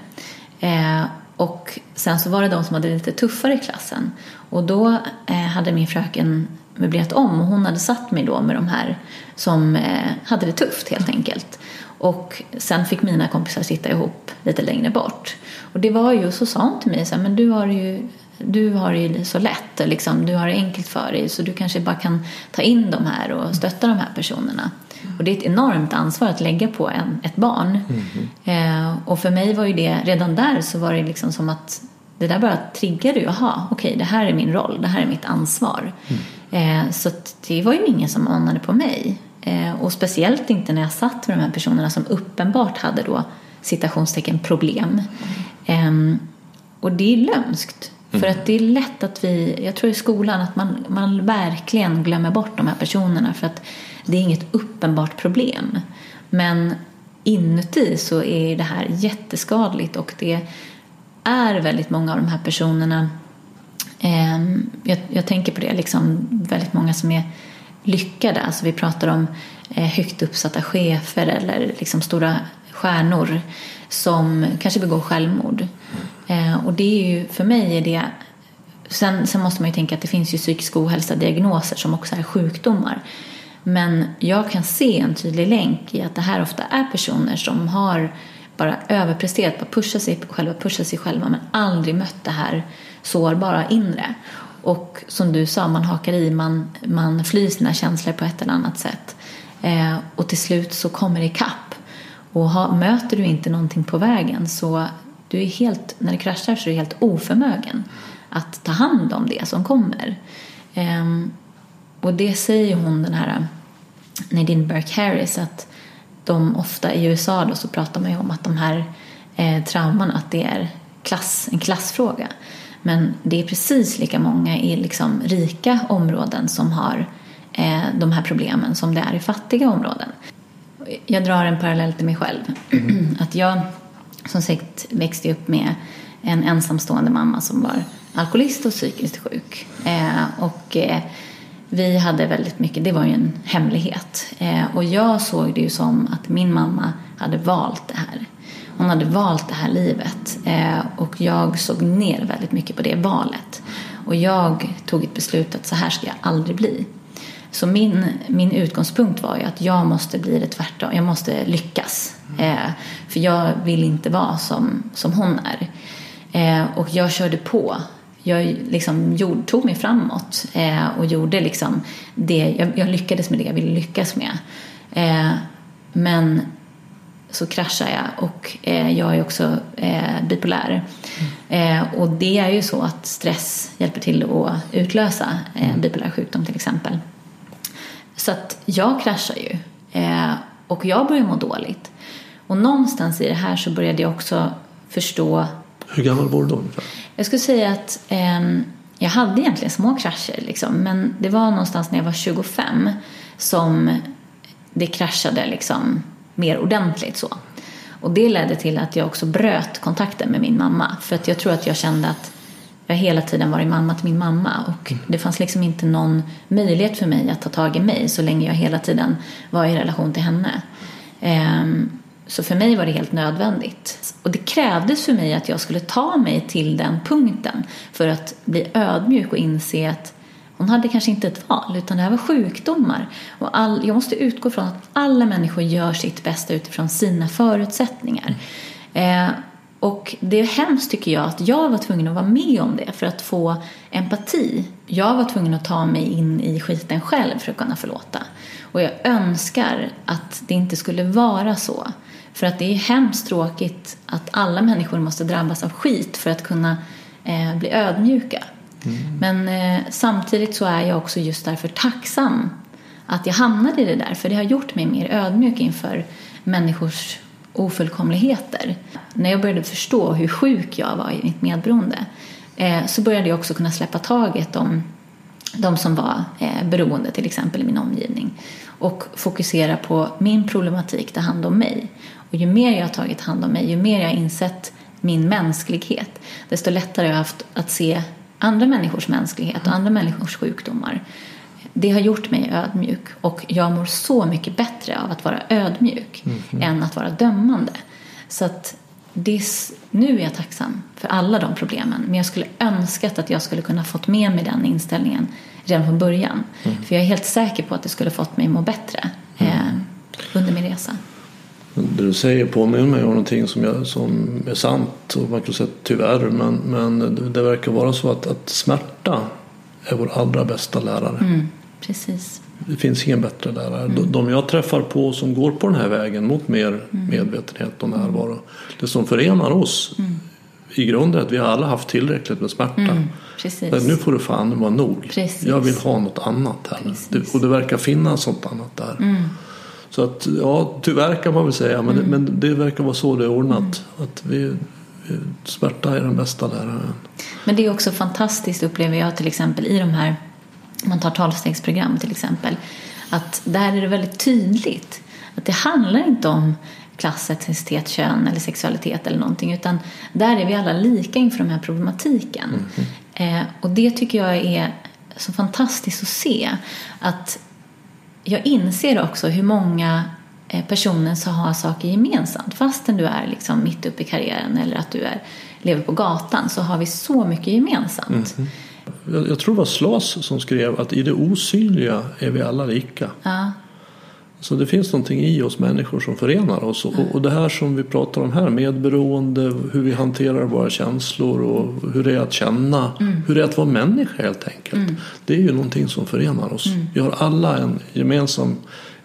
Eh, och sen så var det de som hade det lite tuffare i klassen. Och då eh, hade min fröken möblerat om och hon hade satt mig då med de här som eh, hade det tufft helt enkelt. Och sen fick mina kompisar sitta ihop lite längre bort. Och det var ju, så sa hon till mig så här, men du har ju du har det så lätt, liksom, du har det enkelt för dig så du kanske bara kan ta in de här och stötta de här personerna. Och det är ett enormt ansvar att lägga på en, ett barn. Mm. Eh, och för mig var ju det, redan där så var det liksom som att det där bara triggade ju, jaha, okej okay, det här är min roll, det här är mitt ansvar. Mm. Eh, så det var ju ingen som anade på mig. Eh, och speciellt inte när jag satt med de här personerna som uppenbart hade då citationstecken problem. Mm. och det är lömskt. Mm. För att det är lätt att vi, jag tror i skolan att man, man verkligen glömmer bort de här personerna för att det är inget uppenbart problem. Men inuti så är det här jätteskadligt och det är väldigt många av de här personerna eh, jag, jag, tänker på det, liksom väldigt många som är lyckade. Alltså vi pratar om eh, högt uppsatta chefer eller liksom stora stjärnor som kanske begår självmord. Eh, och det är ju, för mig är det Sen, sen måste man ju tänka att det finns ju psykisk ohälsa diagnoser som också är sjukdomar. Men jag kan se en tydlig länk i att det här ofta är personer som har bara överpresterat, bara pushat sig själva, pushat sig själva men aldrig mött det här sårbara inre. Och som du sa, man hakar i, man, man flyr sina känslor på ett eller annat sätt. Eh, och till slut så kommer det ikapp. Och ha, möter du inte någonting på vägen så du är helt, när det kraschar så är du helt oförmögen att ta hand om det som kommer. Eh, och det säger hon, den här Nadine Burke Harris, att de ofta i USA då så pratar man ju om att de här eh, trauman, att det är klass, en klassfråga. Men det är precis lika många i liksom rika områden som har eh, de här problemen som det är i fattiga områden. Jag drar en parallell till mig själv. Mm. Att jag som sagt växte upp med en ensamstående mamma som var alkoholist och psykiskt sjuk. Eh, och eh, vi hade väldigt mycket, det var ju en hemlighet. Eh, och jag såg det ju som att min mamma hade valt det här. Hon hade valt det här livet. Eh, och jag såg ner väldigt mycket på det valet. Och jag tog ett beslut att så här ska jag aldrig bli. Så min, min utgångspunkt var ju att jag måste bli det tvärtom. Jag måste lyckas. Eh, för jag vill inte vara som, som hon är. Eh, och jag körde på. Jag liksom gjorde, tog mig framåt eh, och gjorde liksom det. Jag, jag, lyckades med det jag ville lyckas med. Eh, men så kraschade jag och eh, jag är också eh, bipolär. Mm. och det är ju så att stress hjälper till att utlösa mm. bipolär sjukdom till exempel. Så att jag kraschar ju. Eh, och jag börjar må dåligt. Och någonstans i det här så började jag också förstå. Hur gammal var du då Jag skulle säga att eh, jag hade egentligen små krascher. Liksom, men det var någonstans när jag var 25 som det kraschade liksom mer ordentligt så. Och det ledde till att jag också bröt kontakten med min mamma. För att jag tror att jag kände att jag hela tiden varit mamma till min mamma och mm. det fanns liksom inte någon möjlighet för mig att ta tag i mig så länge jag hela tiden var i relation till henne. Ehm, så för mig var det helt nödvändigt. Och det krävdes för mig att jag skulle ta mig till den punkten för att bli ödmjuk och inse att hon hade kanske inte ett val utan det här var sjukdomar. Och all, jag måste utgå från att alla människor gör sitt bästa utifrån sina förutsättningar. Eh, och det är hemskt tycker jag att jag var tvungen att vara med om det för att få empati. Jag var tvungen att ta mig in i skiten själv för att kunna förlåta. Och jag önskar att det inte skulle vara så. För att det är hemskt tråkigt att alla människor måste drabbas av skit för att kunna eh, bli ödmjuka. Mm. Men eh, samtidigt så är jag också just därför tacksam att jag hamnade i det där. För det har gjort mig mer ödmjuk inför människors ofullkomligheter. När jag började förstå hur sjuk jag var i mitt medberoende eh, så började jag också kunna släppa taget om de som var eh, beroende till exempel i min omgivning och fokusera på min problematik, ta hand om mig. Och ju mer jag har tagit hand om mig, ju mer jag har insett min mänsklighet, desto lättare har jag haft att se andra människors mänsklighet och andra människors sjukdomar det har gjort mig ödmjuk och jag mår så mycket bättre av att vara ödmjuk mm. än att vara dömande. Så att det, nu är jag tacksam för alla de problemen men jag skulle önskat att jag skulle kunna fått med mig den inställningen redan från början. Mm. För jag är helt säker på att det skulle fått mig att må bättre mm. eh, under min resa. Det du säger påminner mig om någonting som, jag, som är sant och man kan säga tyvärr men, men det verkar vara så att, att smärta är vår allra bästa lärare. Mm. Precis. Det finns ingen bättre lärare. Mm. De jag träffar på som går på den här vägen mot mer mm. medvetenhet och närvaro. Det som förenar oss mm. i grunden är att vi har alla haft tillräckligt med smärta. Mm. Precis. Nu får det fan vara nog. Precis. Jag vill ha något annat här. Det, och det verkar finnas något annat där. Mm. Så att, ja, tyvärr kan man väl säga, men, mm. men det verkar vara så det är ordnat. Att vi, smärta är den bästa läraren. Men det är också fantastiskt upplever jag till exempel i de här om man tar tolvstegsprogram till exempel, att där är det väldigt tydligt att det handlar inte om klass, etnicitet, kön eller sexualitet eller någonting utan där är vi alla lika inför den här problematiken. Mm. Eh, och det tycker jag är så fantastiskt att se att jag inser också hur många eh, personer som har saker gemensamt fastän du är liksom mitt uppe i karriären eller att du är, lever på gatan så har vi så mycket gemensamt. Mm jag, jag tror det var Slas som skrev att i det osynliga är vi alla lika. Ja. Så det finns någonting i oss människor som förenar oss. Och, och det här som vi pratar om här, medberoende, hur vi hanterar våra känslor och hur det är att känna, mm. hur det är att vara människa helt enkelt. Mm. Det är ju någonting som förenar oss. Mm. Vi har alla en gemensam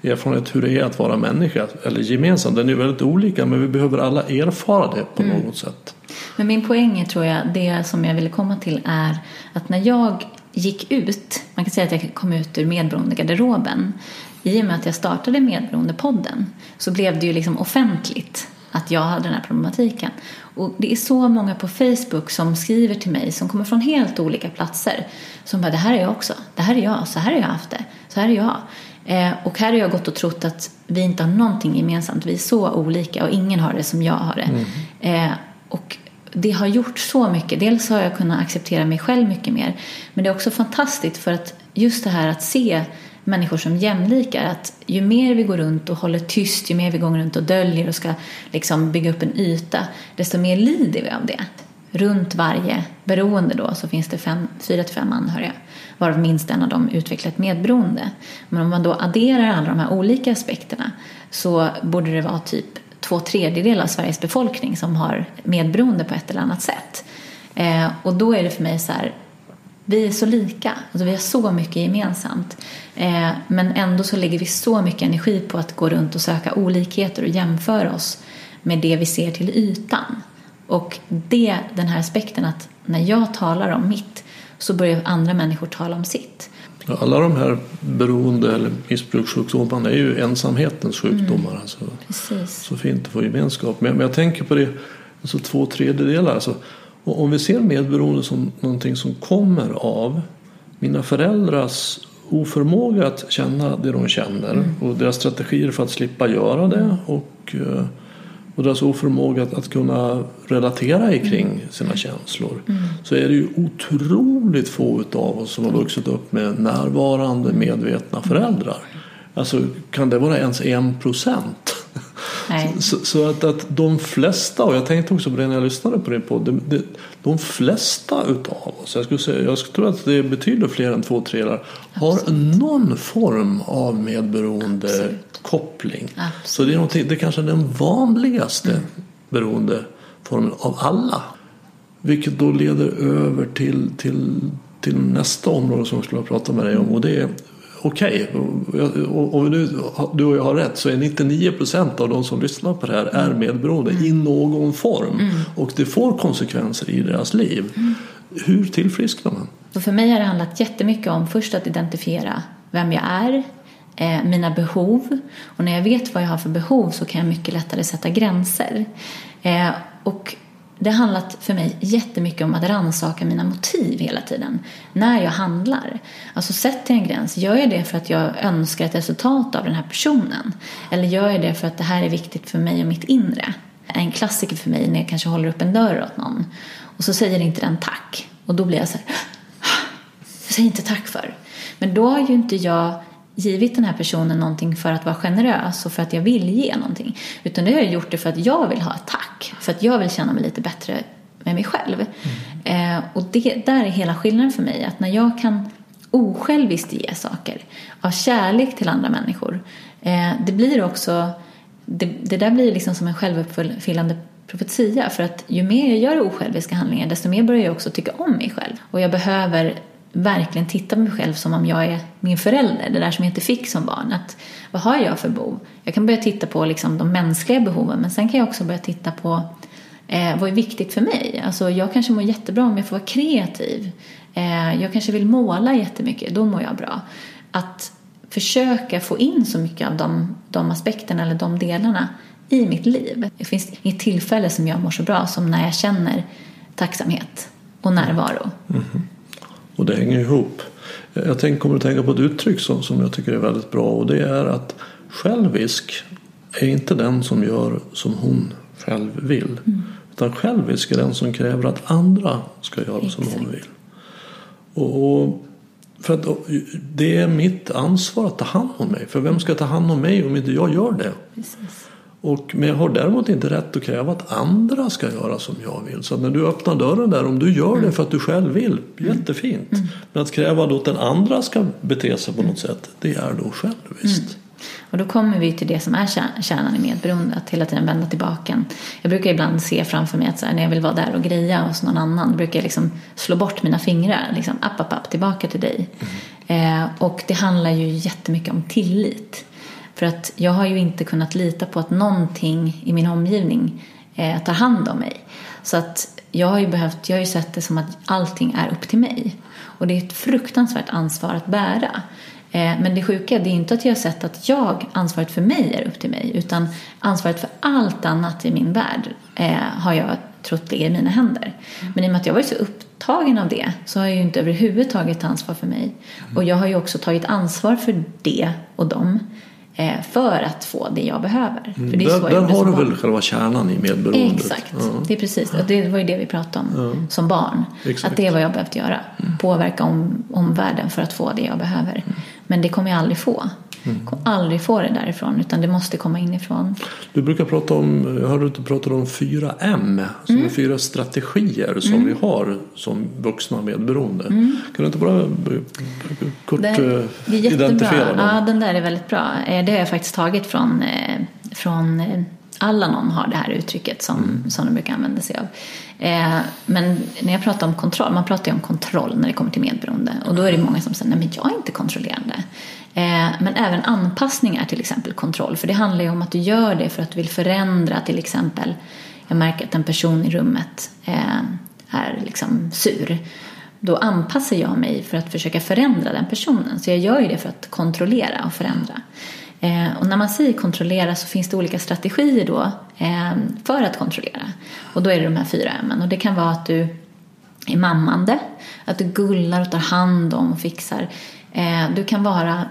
erfarenhet hur det är att vara människa. Eller gemensam, den är väldigt olika men vi behöver alla erfara det på mm. något sätt. Men min poäng är, tror jag, det som jag ville komma till är att när jag gick ut, man kan säga att jag kom ut ur medberoendegarderoben, i och med att jag startade Medberoendepodden så blev det ju liksom offentligt att jag hade den här problematiken. Och det är så många på Facebook som skriver till mig som kommer från helt olika platser. Som bara, det här är jag också, det här är jag, så här har jag haft det, så här är jag. Eh, och här har jag gått och trott att vi inte har någonting gemensamt, vi är så olika och ingen har det som jag har det. Mm. Eh, och det har gjort så mycket. Dels har jag kunnat acceptera mig själv mycket mer. Men det är också fantastiskt för att just det här att se människor som jämlikar. Att ju mer vi går runt och håller tyst, ju mer vi går runt och döljer och ska liksom bygga upp en yta, desto mer lider vi av det. Runt varje beroende då så finns det fem, fyra till fem anhöriga, varav minst en av dem utvecklar ett medberoende. Men om man då adderar alla de här olika aspekterna så borde det vara typ två tredjedelar av Sveriges befolkning som har medberoende på ett eller annat sätt. Eh, och då är det för mig så här, vi är så lika, alltså vi har så mycket gemensamt. Eh, men ändå så lägger vi så mycket energi på att gå runt och söka olikheter och jämföra oss med det vi ser till ytan. Och det, den här aspekten att när jag talar om mitt så börjar andra människor tala om sitt. Alla de här beroende eller missbrukssjukdomarna är ju ensamhetens sjukdomar. Mm. Alltså, Precis. Så fint att få gemenskap. Men, men jag tänker på det, alltså två tredjedelar. Alltså, om vi ser medberoende som någonting som kommer av mina föräldrars oförmåga att känna det de känner mm. och deras strategier för att slippa göra det och, eh, och deras oförmåga att, att kunna relatera kring mm. sina känslor mm. så är det ju otroligt få av oss som har vuxit upp med närvarande medvetna föräldrar. Alltså kan det vara ens en procent? Så, så, att, att de flesta, och jag tänkte också på det när jag lyssnade på din podd, de, de flesta utav oss, jag skulle säga, jag skulle tro att det betydligt fler än två tredjedelar, har någon form av medberoende Absolut. koppling. Absolut. Så det är, det är kanske den vanligaste mm. beroendeformen av alla. Vilket då leder över till, till, till nästa område som jag skulle prata med dig om och det är okej, okay, om du, du och jag har rätt så är 99 procent av de som lyssnar på det här är mm. medberoende mm. i någon form mm. och det får konsekvenser i deras liv. Mm. Hur tillfrisknar man? Och för mig har det handlat jättemycket om först att identifiera vem jag är, eh, mina behov och när jag vet vad jag har för behov så kan jag mycket lättare sätta gränser. Eh, och det har handlat för mig jättemycket om att rannsaka mina motiv hela tiden när jag handlar. Alltså sätter jag en gräns, gör jag det för att jag önskar ett resultat av den här personen? Eller gör jag det för att det här är viktigt för mig och mitt inre? En klassiker för mig när jag kanske håller upp en dörr åt någon och så säger inte den tack och då blir jag så här, jag säger inte tack för. Men då har ju inte jag givit den här personen någonting för att vara generös och för att jag vill ge någonting. Utan det har jag gjort det för att jag vill ha ett tack. För att jag vill känna mig lite bättre med mig själv. Mm. Eh, och det där är hela skillnaden för mig. Att när jag kan osjälviskt ge saker av kärlek till andra människor. Eh, det blir också, det, det där blir liksom som en självuppfyllande profetia. För att ju mer jag gör osjälviska handlingar desto mer börjar jag också tycka om mig själv. Och jag behöver verkligen titta på mig själv som om jag är min förälder, det där som jag inte fick som barn. Att, vad har jag för behov? Jag kan börja titta på liksom, de mänskliga behoven men sen kan jag också börja titta på eh, vad är viktigt för mig? Alltså, jag kanske mår jättebra om jag får vara kreativ. Eh, jag kanske vill måla jättemycket, då mår jag bra. Att försöka få in så mycket av de, de aspekterna eller de delarna i mitt liv. Det finns inget tillfälle som jag mår så bra som när jag känner tacksamhet och närvaro. Mm -hmm. Och det hänger ihop. Jag tänk, kommer att tänka på ett uttryck som, som jag tycker är väldigt bra och det är att självisk är inte den som gör som hon själv vill. Mm. Utan självisk är den som kräver att andra ska göra Exakt. som hon vill. Och, och för att det är mitt ansvar att ta hand om mig. För vem ska ta hand om mig om inte jag gör det? Precis. Och, men jag har däremot inte rätt att kräva att andra ska göra som jag vill. Så när du öppnar dörren där, om du gör det för att du själv vill, jättefint. Mm. Men att kräva att den andra ska bete sig på något sätt, det är då själviskt. Mm. Och då kommer vi till det som är kärnan i medberoende, att hela tiden vända tillbaka. Jag brukar ibland se framför mig att här, när jag vill vara där och greja hos någon annan, brukar jag liksom slå bort mina fingrar, liksom app, app, app, tillbaka till dig. Mm. Eh, och det handlar ju jättemycket om tillit. För att jag har ju inte kunnat lita på att någonting i min omgivning eh, tar hand om mig. Så att jag har ju behövt, jag har ju sett det som att allting är upp till mig. Och det är ett fruktansvärt ansvar att bära. Eh, men det sjuka det är inte att jag har sett att jag, ansvaret för mig är upp till mig. Utan ansvaret för allt annat i min värld eh, har jag trott ligger i mina händer. Men i och med att jag varit så upptagen av det så har jag ju inte överhuvudtaget ansvar för mig. Och jag har ju också tagit ansvar för det och dem för att få det jag behöver. För det är Där, där har du väl själva kärnan i medberoendet? Exakt, Ja. det är precis. Och det var ju det vi pratade om som barn. Exakt. Att det är vad jag behövt göra. Påverka om, omvärlden för att få det jag behöver. Men det kommer jag aldrig få. Kommer aldrig få det därifrån utan det måste komma inifrån. Du brukar prata om, jag hörde att du pratade om 4M, som Mm. är fyra strategier som vi har som vuxna medberoende. Mm. Kan du inte bara b- kort Det, eh, det är identifiera dem? Ja, den där är väldigt bra. Eh, Det har jag faktiskt tagit från, eh, från eh, Allanon har det här uttrycket som, Mm. som de brukar använda sig av. Eh, Men när jag pratar om kontroll, man pratar ju om kontroll när det kommer till medberoende. Och då är det många som säger, nej men jag är inte kontrollerande. Eh, men även anpassning är till exempel kontroll. För det handlar ju om att du gör det för att du vill förändra till exempel. Jag märker att en person i rummet eh, är liksom sur då anpassar jag mig för att försöka förändra den personen. Så jag gör ju det för att kontrollera och förändra. Eh, och när man säger kontrollera så finns det olika strategier då för att kontrollera. Och då är det de här fyra M. Och det kan vara att du är mammande, att du gullar och tar hand om och fixar. Du kan vara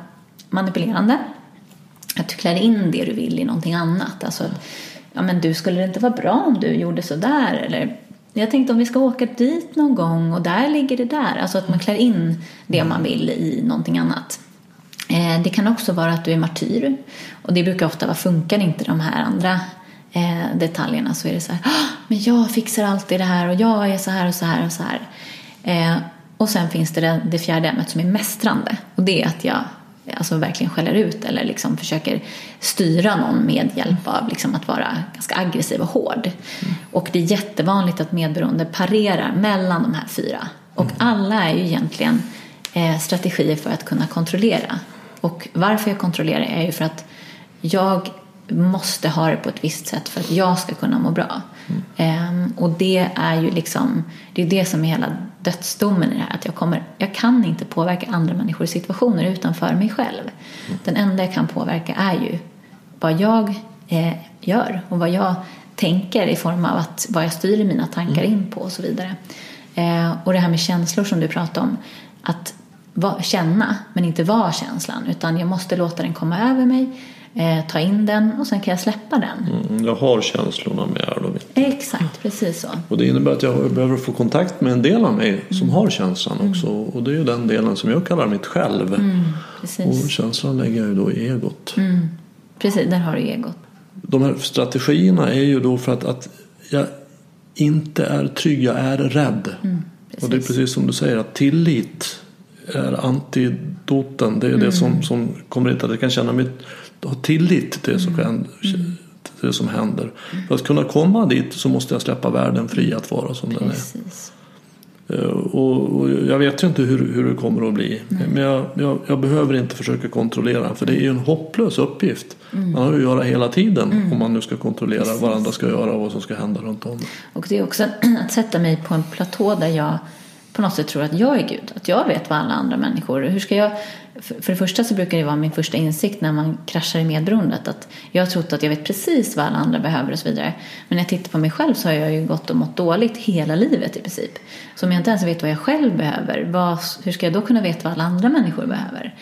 manipulerande, att du klär in det du vill i någonting annat. Alltså att, ja men du skulle det inte vara bra om du gjorde sådär eller jag tänkte om vi ska åka dit någon gång och där ligger det där. Alltså att man klär in det man vill i någonting annat. Eh, det kan också vara att du är martyr. Och det brukar ofta vara, funkar inte de här andra eh, detaljerna så är det så här, "Ah, men jag fixar alltid det här och jag är så här och så här och så här. Eh, och sen finns det det, det fjärde ämnet som är mästrande. Och det är att jag alltså verkligen skäller ut eller liksom försöker styra någon med hjälp av liksom att vara ganska aggressiv och hård. Och det är jättevanligt att medberoende parerar mellan de här fyra. Och alla är ju egentligen eh, strategier för att kunna kontrollera. Och varför jag kontrollerar är ju för att jag måste ha det på ett visst sätt för att jag ska kunna må bra. Ehm, och det är ju liksom, det är det som är hela dödsdomen i det här. Att jag, kommer, jag kan inte påverka andra människors situationer utanför mig själv. Den enda jag kan påverka är ju vad jag eh, gör och vad jag tänker i form av att vad jag styr mina tankar in på och så vidare. Eh, och det här med känslor som du pratade om. Att va, känna men inte vara känslan utan jag måste låta den komma över mig, eh, ta in den och sen kan jag släppa den. Mm, jag har känslorna med är de inte. Exakt, precis så. Och det innebär att jag behöver få kontakt med en del av mig Mm. som har känslan också. Och det är ju den delen som jag kallar mitt själv. Mm, Och känslan lägger jag ju då i egot. Mm, precis, där har du egot. De här strategierna är ju då för att, att jag inte är trygg, jag är rädd. Mm, och det är precis som du säger att tillit är antidoten. Det är det som, som kommer hit att jag kan känna mig, ha tillit till det som, händer, till det som händer. För att kunna komma dit så måste jag släppa världen fri att vara som den är. Precis. Eh, Och, jag vet ju inte hur, hur det kommer att bli. Men jag, jag, jag behöver inte försöka kontrollera för det är ju en hopplös uppgift. Man har ju att göra hela tiden om man nu ska kontrollera vad andra ska göra och vad som ska hända runt om. Och det är också att sätta mig på en platå där jag på något sätt tror att jag är Gud. Att jag vet vad alla andra människor... Hur ska jag... För det första så brukar det vara min första insikt när man kraschar i medberoendet. Att jag har trott att jag vet precis vad alla andra behöver och så vidare. Men när jag tittar på mig själv så har jag ju gått och mått dåligt hela livet i princip. Så om jag inte ens vet vad jag själv behöver, vad, hur ska jag då kunna veta vad alla andra människor behöver?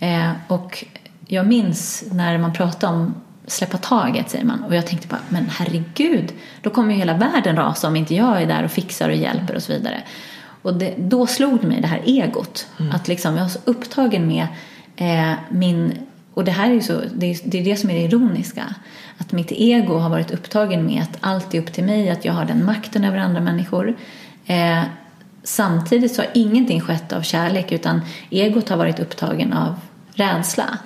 Eh, och jag minns när man pratade om släppa taget säger man. Och jag tänkte bara, men herregud, då kommer ju hela världen rasa om inte jag är där och fixar och hjälper och så vidare. Och det, då slog det mig det här egot. Att liksom jag var så upptagen med eh, min... Och det här är ju så, det är, det är det som är det ironiska. Att mitt ego har varit upptagen med att allt är upp till mig, att jag har den makten över andra människor. Eh, samtidigt så har ingenting skett av kärlek utan egot har varit upptagen av rädsla.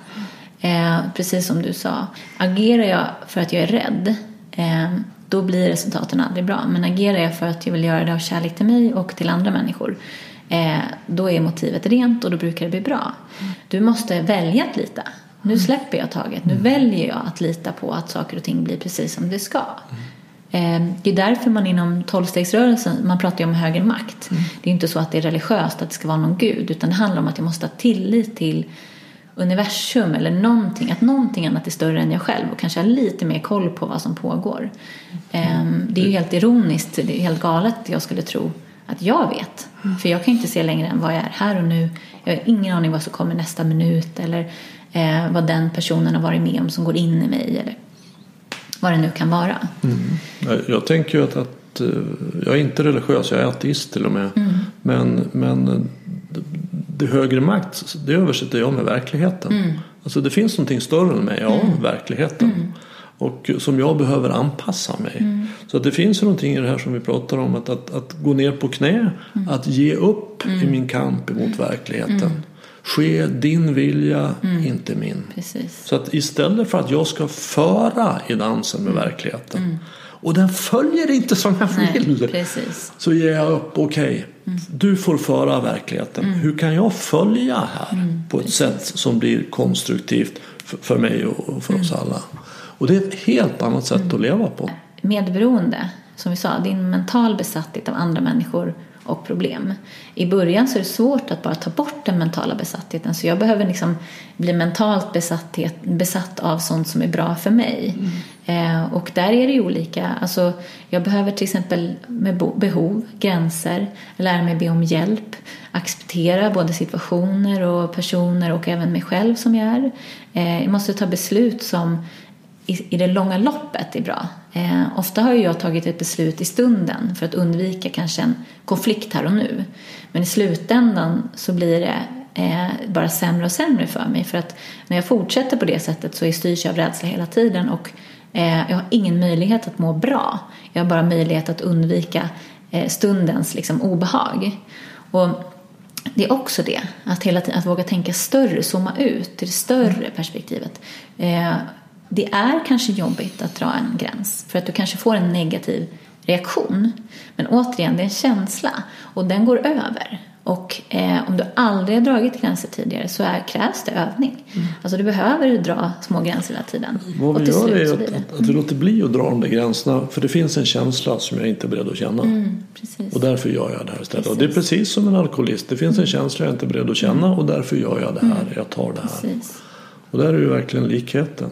Eh, precis som du sa. Agerar jag för att jag är rädd eh, då blir resultaten aldrig bra. Men agerar jag för att jag vill göra det av kärlek till mig och till andra människor eh, då är motivet rent och då brukar det bli bra. Du måste välja att lita. Nu släpper jag taget. Nu väljer jag att lita på att saker och ting blir precis som det ska. Eh, Det är därför man inom tolvstegsrörelsen, man pratar ju om högre makt. Det är inte så att det är religiöst, att det ska vara någon gud, utan det handlar om att jag måste ha tillit till universum eller någonting, att någonting annat är större än jag själv och kanske ha lite mer koll på vad som pågår. Ehm, Det är ju helt ironiskt, det är helt galet jag skulle tro att jag vet. För jag kan inte se längre än vad jag är här och nu. Jag har ingen aning vad som kommer nästa minut eller eh, vad den personen har varit med om som går in i mig eller vad det nu kan vara. Mm. Jag, tänker ju att, att eh, jag är inte religiös, jag är ateist till och med. Mm. Men, men det, högre makt, det översätter jag med verkligheten. Mm. Alltså det finns någonting större än mig, ja, verkligheten. Och som jag behöver anpassa mig. Mm. Så att det finns någonting i det här som vi pratar om. Att, att, att gå ner på knä, Mm. att ge upp i min kamp emot verkligheten. Ske din vilja, Mm. inte min. Precis. Så att istället för att jag ska föra i dansen med verkligheten. Och den följer inte som jag Nej, vill. precis. Så ger jag upp, okej. Du får föra verkligheten. Hur kan jag följa här på ett sätt som blir konstruktivt för, mig och för oss alla. Och det är ett helt annat sätt att leva på. Medberoende, som vi sa, det är en mental besatthet av andra människor och problem. I början så är det svårt att bara ta bort den mentala besattheten så jag behöver liksom bli mentalt besatthet, besatt av sånt som är bra för mig. Eh, och där är det ju olika. Alltså, jag behöver till exempel med behov, gränser, lära mig be om hjälp, acceptera både situationer och personer och även mig själv som jag är. Eh, jag måste ta beslut som i, i det långa loppet är bra. Eh, ofta har ju jag tagit ett beslut i stunden för att undvika kanske en konflikt här och nu. Men i slutändan så blir det eh, bara sämre och sämre för mig. För att när jag fortsätter på det sättet så styrs jag av rädsla hela tiden och Eh, jag har ingen möjlighet att må bra. Jag har bara möjlighet att undvika eh, stundens liksom, obehag. Och det är också det, att hela tiden att våga tänka större, zooma ut till det större perspektivet. Eh, det är kanske jobbigt att dra en gräns för att du kanske får en negativ reaktion. Men återigen, det är en känsla och den går över. Och eh, om du aldrig har dragit gränser tidigare så är, krävs det övning. Alltså du behöver dra små gränser hela tiden. Vad vi gör är att, det. att, att vi låter bli att dra de där gränserna. För det finns en känsla som jag inte är beredd att känna. Mm, precis. Och därför gör jag det här istället. Och det är precis som en alkoholist. Det finns en känsla jag inte är beredd att känna och därför gör jag det här. Jag tar det här. precis. Och där är ju verkligen likheten.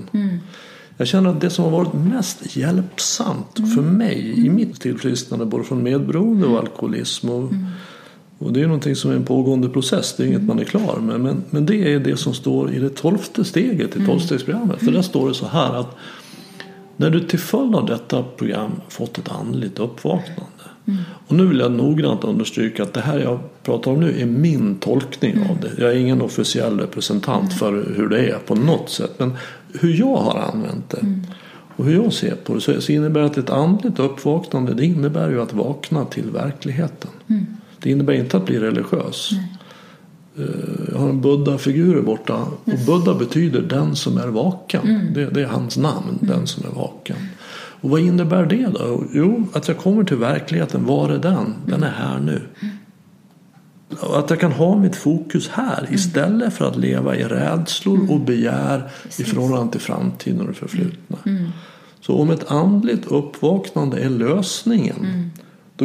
Jag känner att det som har varit mest hjälpsamt för mig i mitt tillfrisknande både från medberoende och alkoholism och, och det är någonting som är en pågående process, det är inget man är klar med. Men, men det är det som står i det tolfte steget i tolvstegsprogrammet. För där står det så här att när du till följd av detta program fått ett andligt uppvaknande. Och nu vill jag noggrant understryka att det här jag pratar om nu är min tolkning av det. Jag är ingen officiell representant för hur det är på något sätt. Men hur jag har använt det och hur jag ser på det så, så innebär det att ett andligt uppvaknande det innebär ju att vakna till verkligheten. Det innebär inte att bli religiös. Eh, Jag har en Buddha-figur borta och Buddha betyder den som är vaken. Det, det är hans namn, den som är vaken. Och vad innebär det då? Jo, att jag kommer till verkligheten. Var är den? Den är här nu. Och Att jag kan ha mitt fokus här istället för att leva i rädslor och begär i förhållande till framtiden och det förflutna. Så om ett andligt uppvaknande är lösningen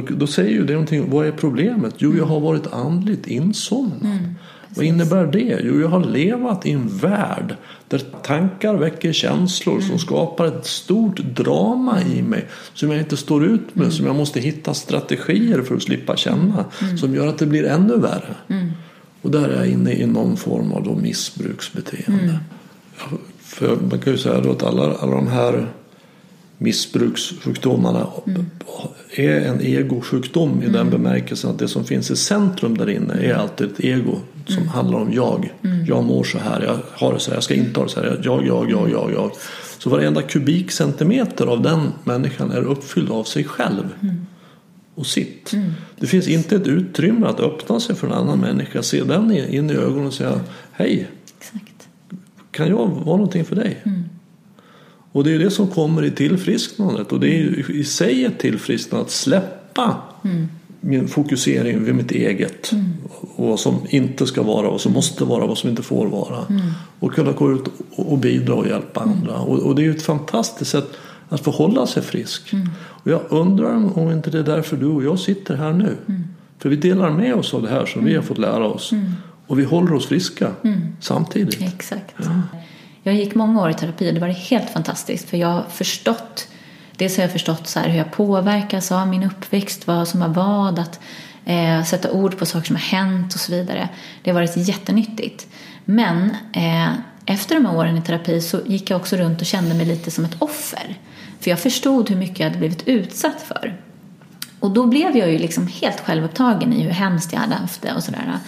då, då säger ju det någonting. Vad är problemet? Jo, jag har varit andligt insomnad. Vad innebär det? Jo, jag har levat i en värld där tankar väcker känslor som skapar ett stort drama i mig som jag inte står ut med, som jag måste hitta strategier för att slippa känna, som gör att det blir ännu värre. Och där är jag inne i någon form av då missbruksbeteende. För man kan ju säga då att alla, alla de här missbrukssjukdomarna är en egosjukdom i den bemärkelsen att det som finns i centrum där inne är alltid ett ego som handlar om jag. Jag mår så här, jag har det så här, jag ska inte ha det så här. Jag, jag, jag, jag, jag. Så varenda kubikcentimeter av den människan är uppfylld av sig själv och sitt. Det finns inte ett utrymme att öppna sig för en annan människa, se den in i ögonen och säga Hej, Exakt. kan jag vara någonting för dig? Och det är det som kommer i tillfrisknandet. Och det är i sig ett tillfrisknande att släppa min fokusering vid mitt eget. Och vad som inte ska vara, vad som måste vara, vad som inte får vara. Och kunna gå ut och bidra och hjälpa andra. Och, och det är ju ett fantastiskt sätt att förhålla sig frisk. Och jag undrar om inte det är därför du och jag sitter här nu. För vi delar med oss av det här som vi har fått lära oss. Och vi håller oss friska samtidigt. Exakt. Jag gick många år i terapi och det var helt fantastiskt för jag har förstått Dels har jag förstått så här hur jag påverkas av min uppväxt, vad som har vad, att eh, sätta ord på saker som har hänt och så vidare. Det har varit jättenyttigt. Men eh, efter de här åren i terapi så gick jag också runt och kände mig lite som ett offer. För jag förstod hur mycket jag hade blivit utsatt för. Och då blev jag ju liksom helt självupptagen i hur hemskt jag hade haft det och sådär.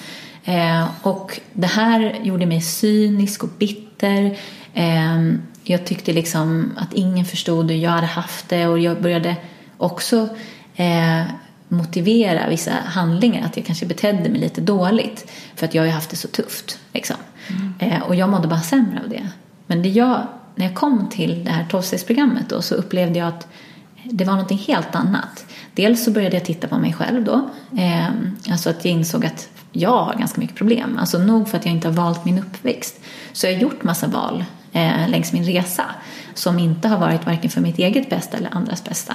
Eh, och det här gjorde mig cynisk och bitter. Eh, jag tyckte liksom att ingen förstod hur jag hade haft det och jag började också eh, motivera vissa handlingar, att jag kanske betedde mig lite dåligt för att jag har haft det så tufft. Liksom. Mm. och jag mådde bara sämre av det. Men det jag, när jag kom till det här tolvstegsprogrammet då så upplevde jag att det var något helt annat. Dels så började jag titta på mig själv då. Eh, alltså att jag insåg att jag har ganska mycket problem. Alltså nog för att jag inte har valt min uppväxt. Så jag har gjort massa val eh, längs min resa som inte har varit varken för mitt eget bästa eller andras bästa.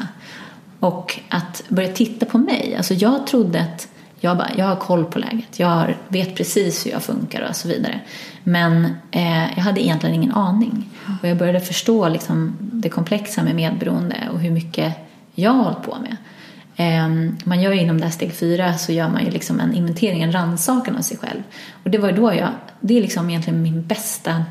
Och att börja titta på mig. Alltså jag trodde att jag, bara, jag har koll på läget. Jag vet precis hur jag funkar och så vidare. Men eh, jag hade egentligen ingen aning. Och jag började förstå liksom, det komplexa med medberoende och hur mycket jag har hållit på med. Eh, man gör ju inom det här steg fyra så gör man ju liksom en inventering, en rannsakan av sig själv. Och det var ju då jag, det är liksom egentligen min bästa,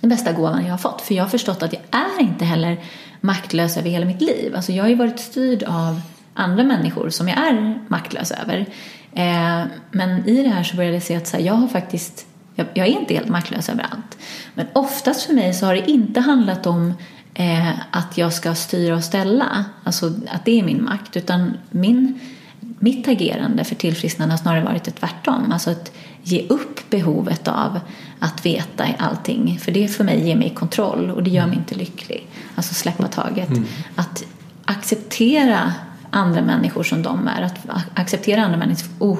den bästa gåvan jag har fått. För jag har förstått att jag är inte heller maktlös över hela mitt liv. Alltså jag har ju varit styrd av andra människor som jag är maktlös över. Eh, men i det här så började jag se att så här, jag har faktiskt jag, jag, är inte helt maktlös över allt. Men oftast för mig så har det inte handlat om eh, att jag ska styra och ställa, alltså att det är min makt, utan min, mitt agerande för tillfrisknande har snarare varit ett tvärtom. Alltså att ge upp behovet av att veta allting, för det för mig ger mig kontroll och det gör mig inte lycklig. Alltså släppa taget. Mm. Att acceptera andra människor som de är, att acceptera andra människors, oh,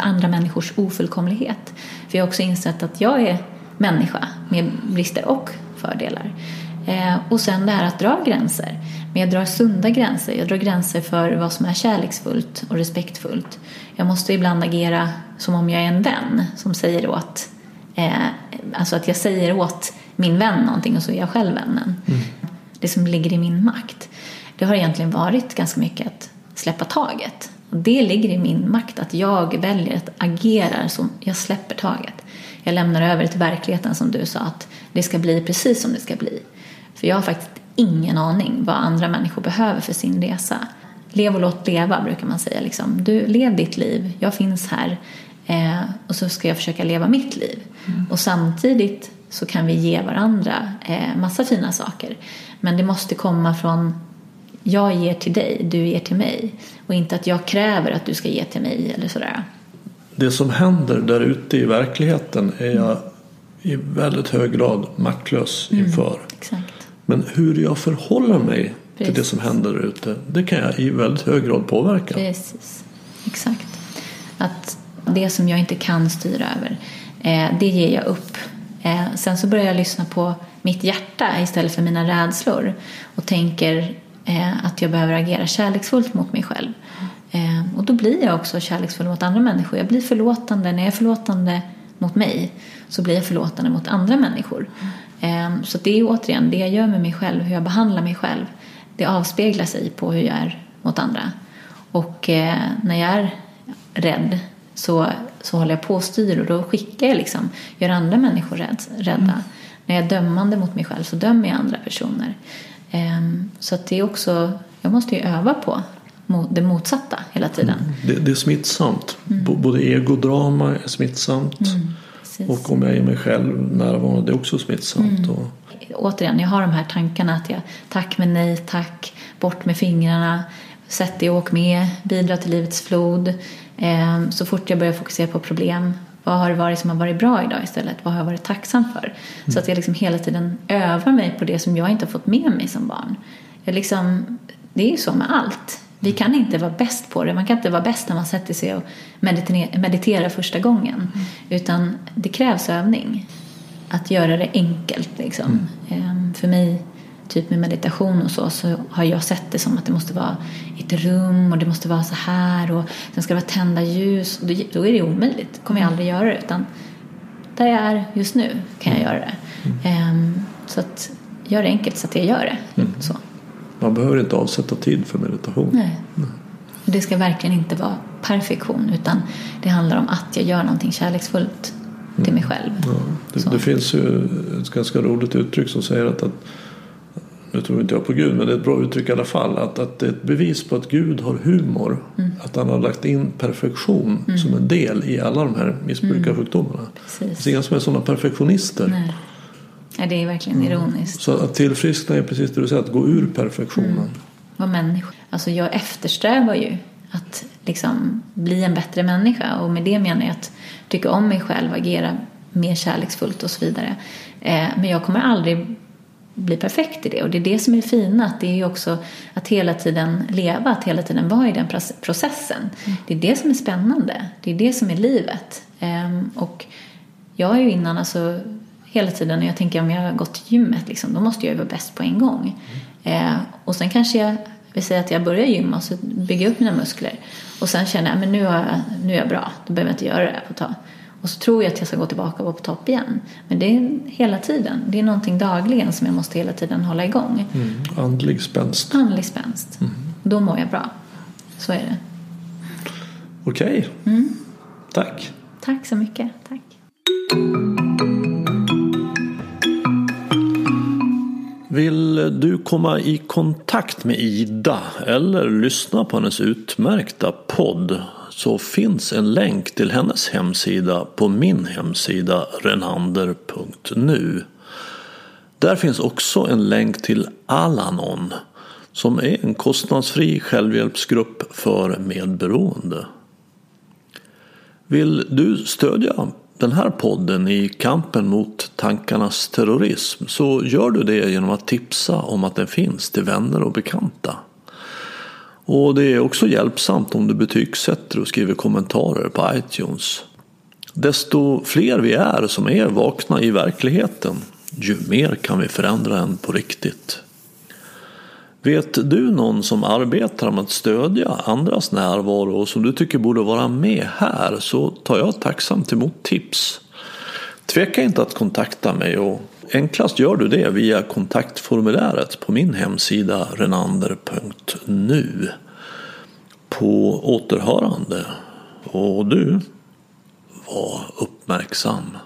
andra människors ofullkomlighet. För jag har också insett att jag är människa med brister och fördelar. Eh, och sen det här att dra gränser. Men jag drar sunda gränser. Jag drar gränser för vad som är kärleksfullt och respektfullt. Jag måste ibland agera som om jag är en vän som säger åt eh, alltså att jag säger åt min vän någonting och så är jag själv vännen. Mm. Det som ligger i min makt. Det har egentligen varit ganska mycket att släppa taget. Och det ligger i min makt att jag väljer att agera som jag släpper taget. Jag lämnar över till verkligheten som du sa att det ska bli precis som det ska bli. För jag har faktiskt ingen aning vad andra människor behöver för sin resa. Lev och låt leva brukar man säga. Liksom. Du, lev ditt liv, jag finns här eh, och så ska jag försöka leva mitt liv. Mm. Och samtidigt så kan vi ge varandra eh, massa fina saker. Men det måste komma från jag ger till dig, du ger till mig. Och inte att jag kräver att du ska ge till mig eller sådär. Det som händer där ute i verkligheten är jag i väldigt hög grad maktlös mm, inför. Exakt. Men hur jag förhåller mig Precis. till det som händer där ute, det kan jag i väldigt hög grad påverka. Precis, exakt. Att det som jag inte kan styra över, eh, det ger jag upp. Eh, sen så börjar jag lyssna på mitt hjärta istället för mina rädslor och tänker eh, att jag behöver agera kärleksfullt mot mig själv. Och då blir jag också kärleksfull mot andra människor. Jag blir förlåtande. När jag är förlåtande mot mig så blir jag förlåtande mot andra människor. Eh, så det är återigen det jag gör med mig själv, hur jag behandlar mig själv. Det avspeglar sig på hur jag är mot andra. Och eh, när jag är rädd så, så håller jag på och styr och då skickar jag liksom, gör andra människor rädd, rädda. Mm. När jag är dömande mot mig själv så dömer jag andra personer. Ehm, så det är också, jag måste ju öva på det motsatta hela tiden. Mm. Det, det, är smittsamt. Mm. Både egodrama är smittsamt mm, och om jag är mig själv närvarande det är också smittsamt. Mm. Och... Återigen, jag har de här tankarna att jag tack men nej tack, bort med fingrarna, sätt dig och åk med, bidra till livets flod. Ehm, så fort jag börjar fokusera på problem vad har det varit som har varit bra idag istället? Vad har jag varit tacksam för? Mm. Så att jag liksom hela tiden övar mig på det som jag inte har fått med mig som barn. Jag liksom, det är ju så med allt. Vi kan inte vara bäst på det. Man kan inte vara bäst när man sätter sig och mediterar första gången. Mm. Utan det krävs övning. Att göra det enkelt. Liksom. Mm. Ehm, för mig typ med meditation och så, så har jag sett det som att det måste vara ett rum och det måste vara så här och sen ska det vara tända ljus. Och då är det omöjligt, det kommer jag aldrig göra det. Utan där jag är just nu kan jag göra det. Mm. Um, så att gör det enkelt så att jag gör det. Mm. Så. Man behöver inte avsätta tid för meditation. Nej. Nej. Det ska verkligen inte vara perfektion utan det handlar om att jag gör någonting kärleksfullt till mig själv. Ja, det, det, finns ju ett ganska roligt uttryck som säger att, att nu tror inte jag på Gud men det är ett bra uttryck i alla fall att, att det är ett bevis på att Gud har humor. Mm. Att han har lagt in perfektion mm. som en del i alla de här missbrukarsjukdomarna. Mm. Det finns inga som är sådana perfektionister. Nej. Ja, det är verkligen mm. ironiskt. Så att tillfriskna är precis det du säger, att gå ur perfektionen. Mm. Vara människa. Alltså jag eftersträvar ju att liksom bli en bättre människa och med det menar jag att tycka om mig själv, agera mer kärleksfullt och så vidare. Eh, men jag kommer aldrig bli perfekt i det och det är det som är fina, att det är ju också att hela tiden leva, att hela tiden vara i den processen. Mm. Det är det som är spännande, det är det som är livet. Ehm, och jag har ju innan alltså hela tiden, jag tänker om jag har gått till gymmet liksom, då måste jag ju vara bäst på en gång. Mm. och sen kanske jag vi säger att jag börjar gymma och så bygger jag upp mina muskler. Och sen känner jag men nu, jag, nu är jag bra, då behöver jag inte göra det här på ett tag. Och så tror jag att jag ska gå tillbaka och vara på topp igen. Men det är hela tiden. Det är någonting dagligen som jag måste hela tiden hålla igång. Mm. Andlig spänst. Andlig spänst. Mm. Då mår jag bra. Så är det. Okej. Okay. Mm. Tack. Tack så mycket. Tack. Vill du komma i kontakt med Ida eller lyssna på hennes utmärkta podd så finns en länk till hennes hemsida på min hemsida renander.nu. Där finns också en länk till Alanon som är en kostnadsfri självhjälpsgrupp för medberoende. Vill du stödja den här podden i kampen mot tankarnas terrorism så gör du det genom att tipsa om att den finns till vänner och bekanta. Och det är också hjälpsamt om du betygsätter och skriver kommentarer på iTunes. Desto fler vi är som är vakna i verkligheten, ju mer kan vi förändra den på riktigt. Vet du någon som arbetar med att stödja andras närvaro och som du tycker borde vara med här så tar jag tacksamt emot tips. Tveka inte att kontakta mig och enklast gör du det via kontaktformuläret på min hemsida renander.nu. På återhörande och du, var uppmärksam.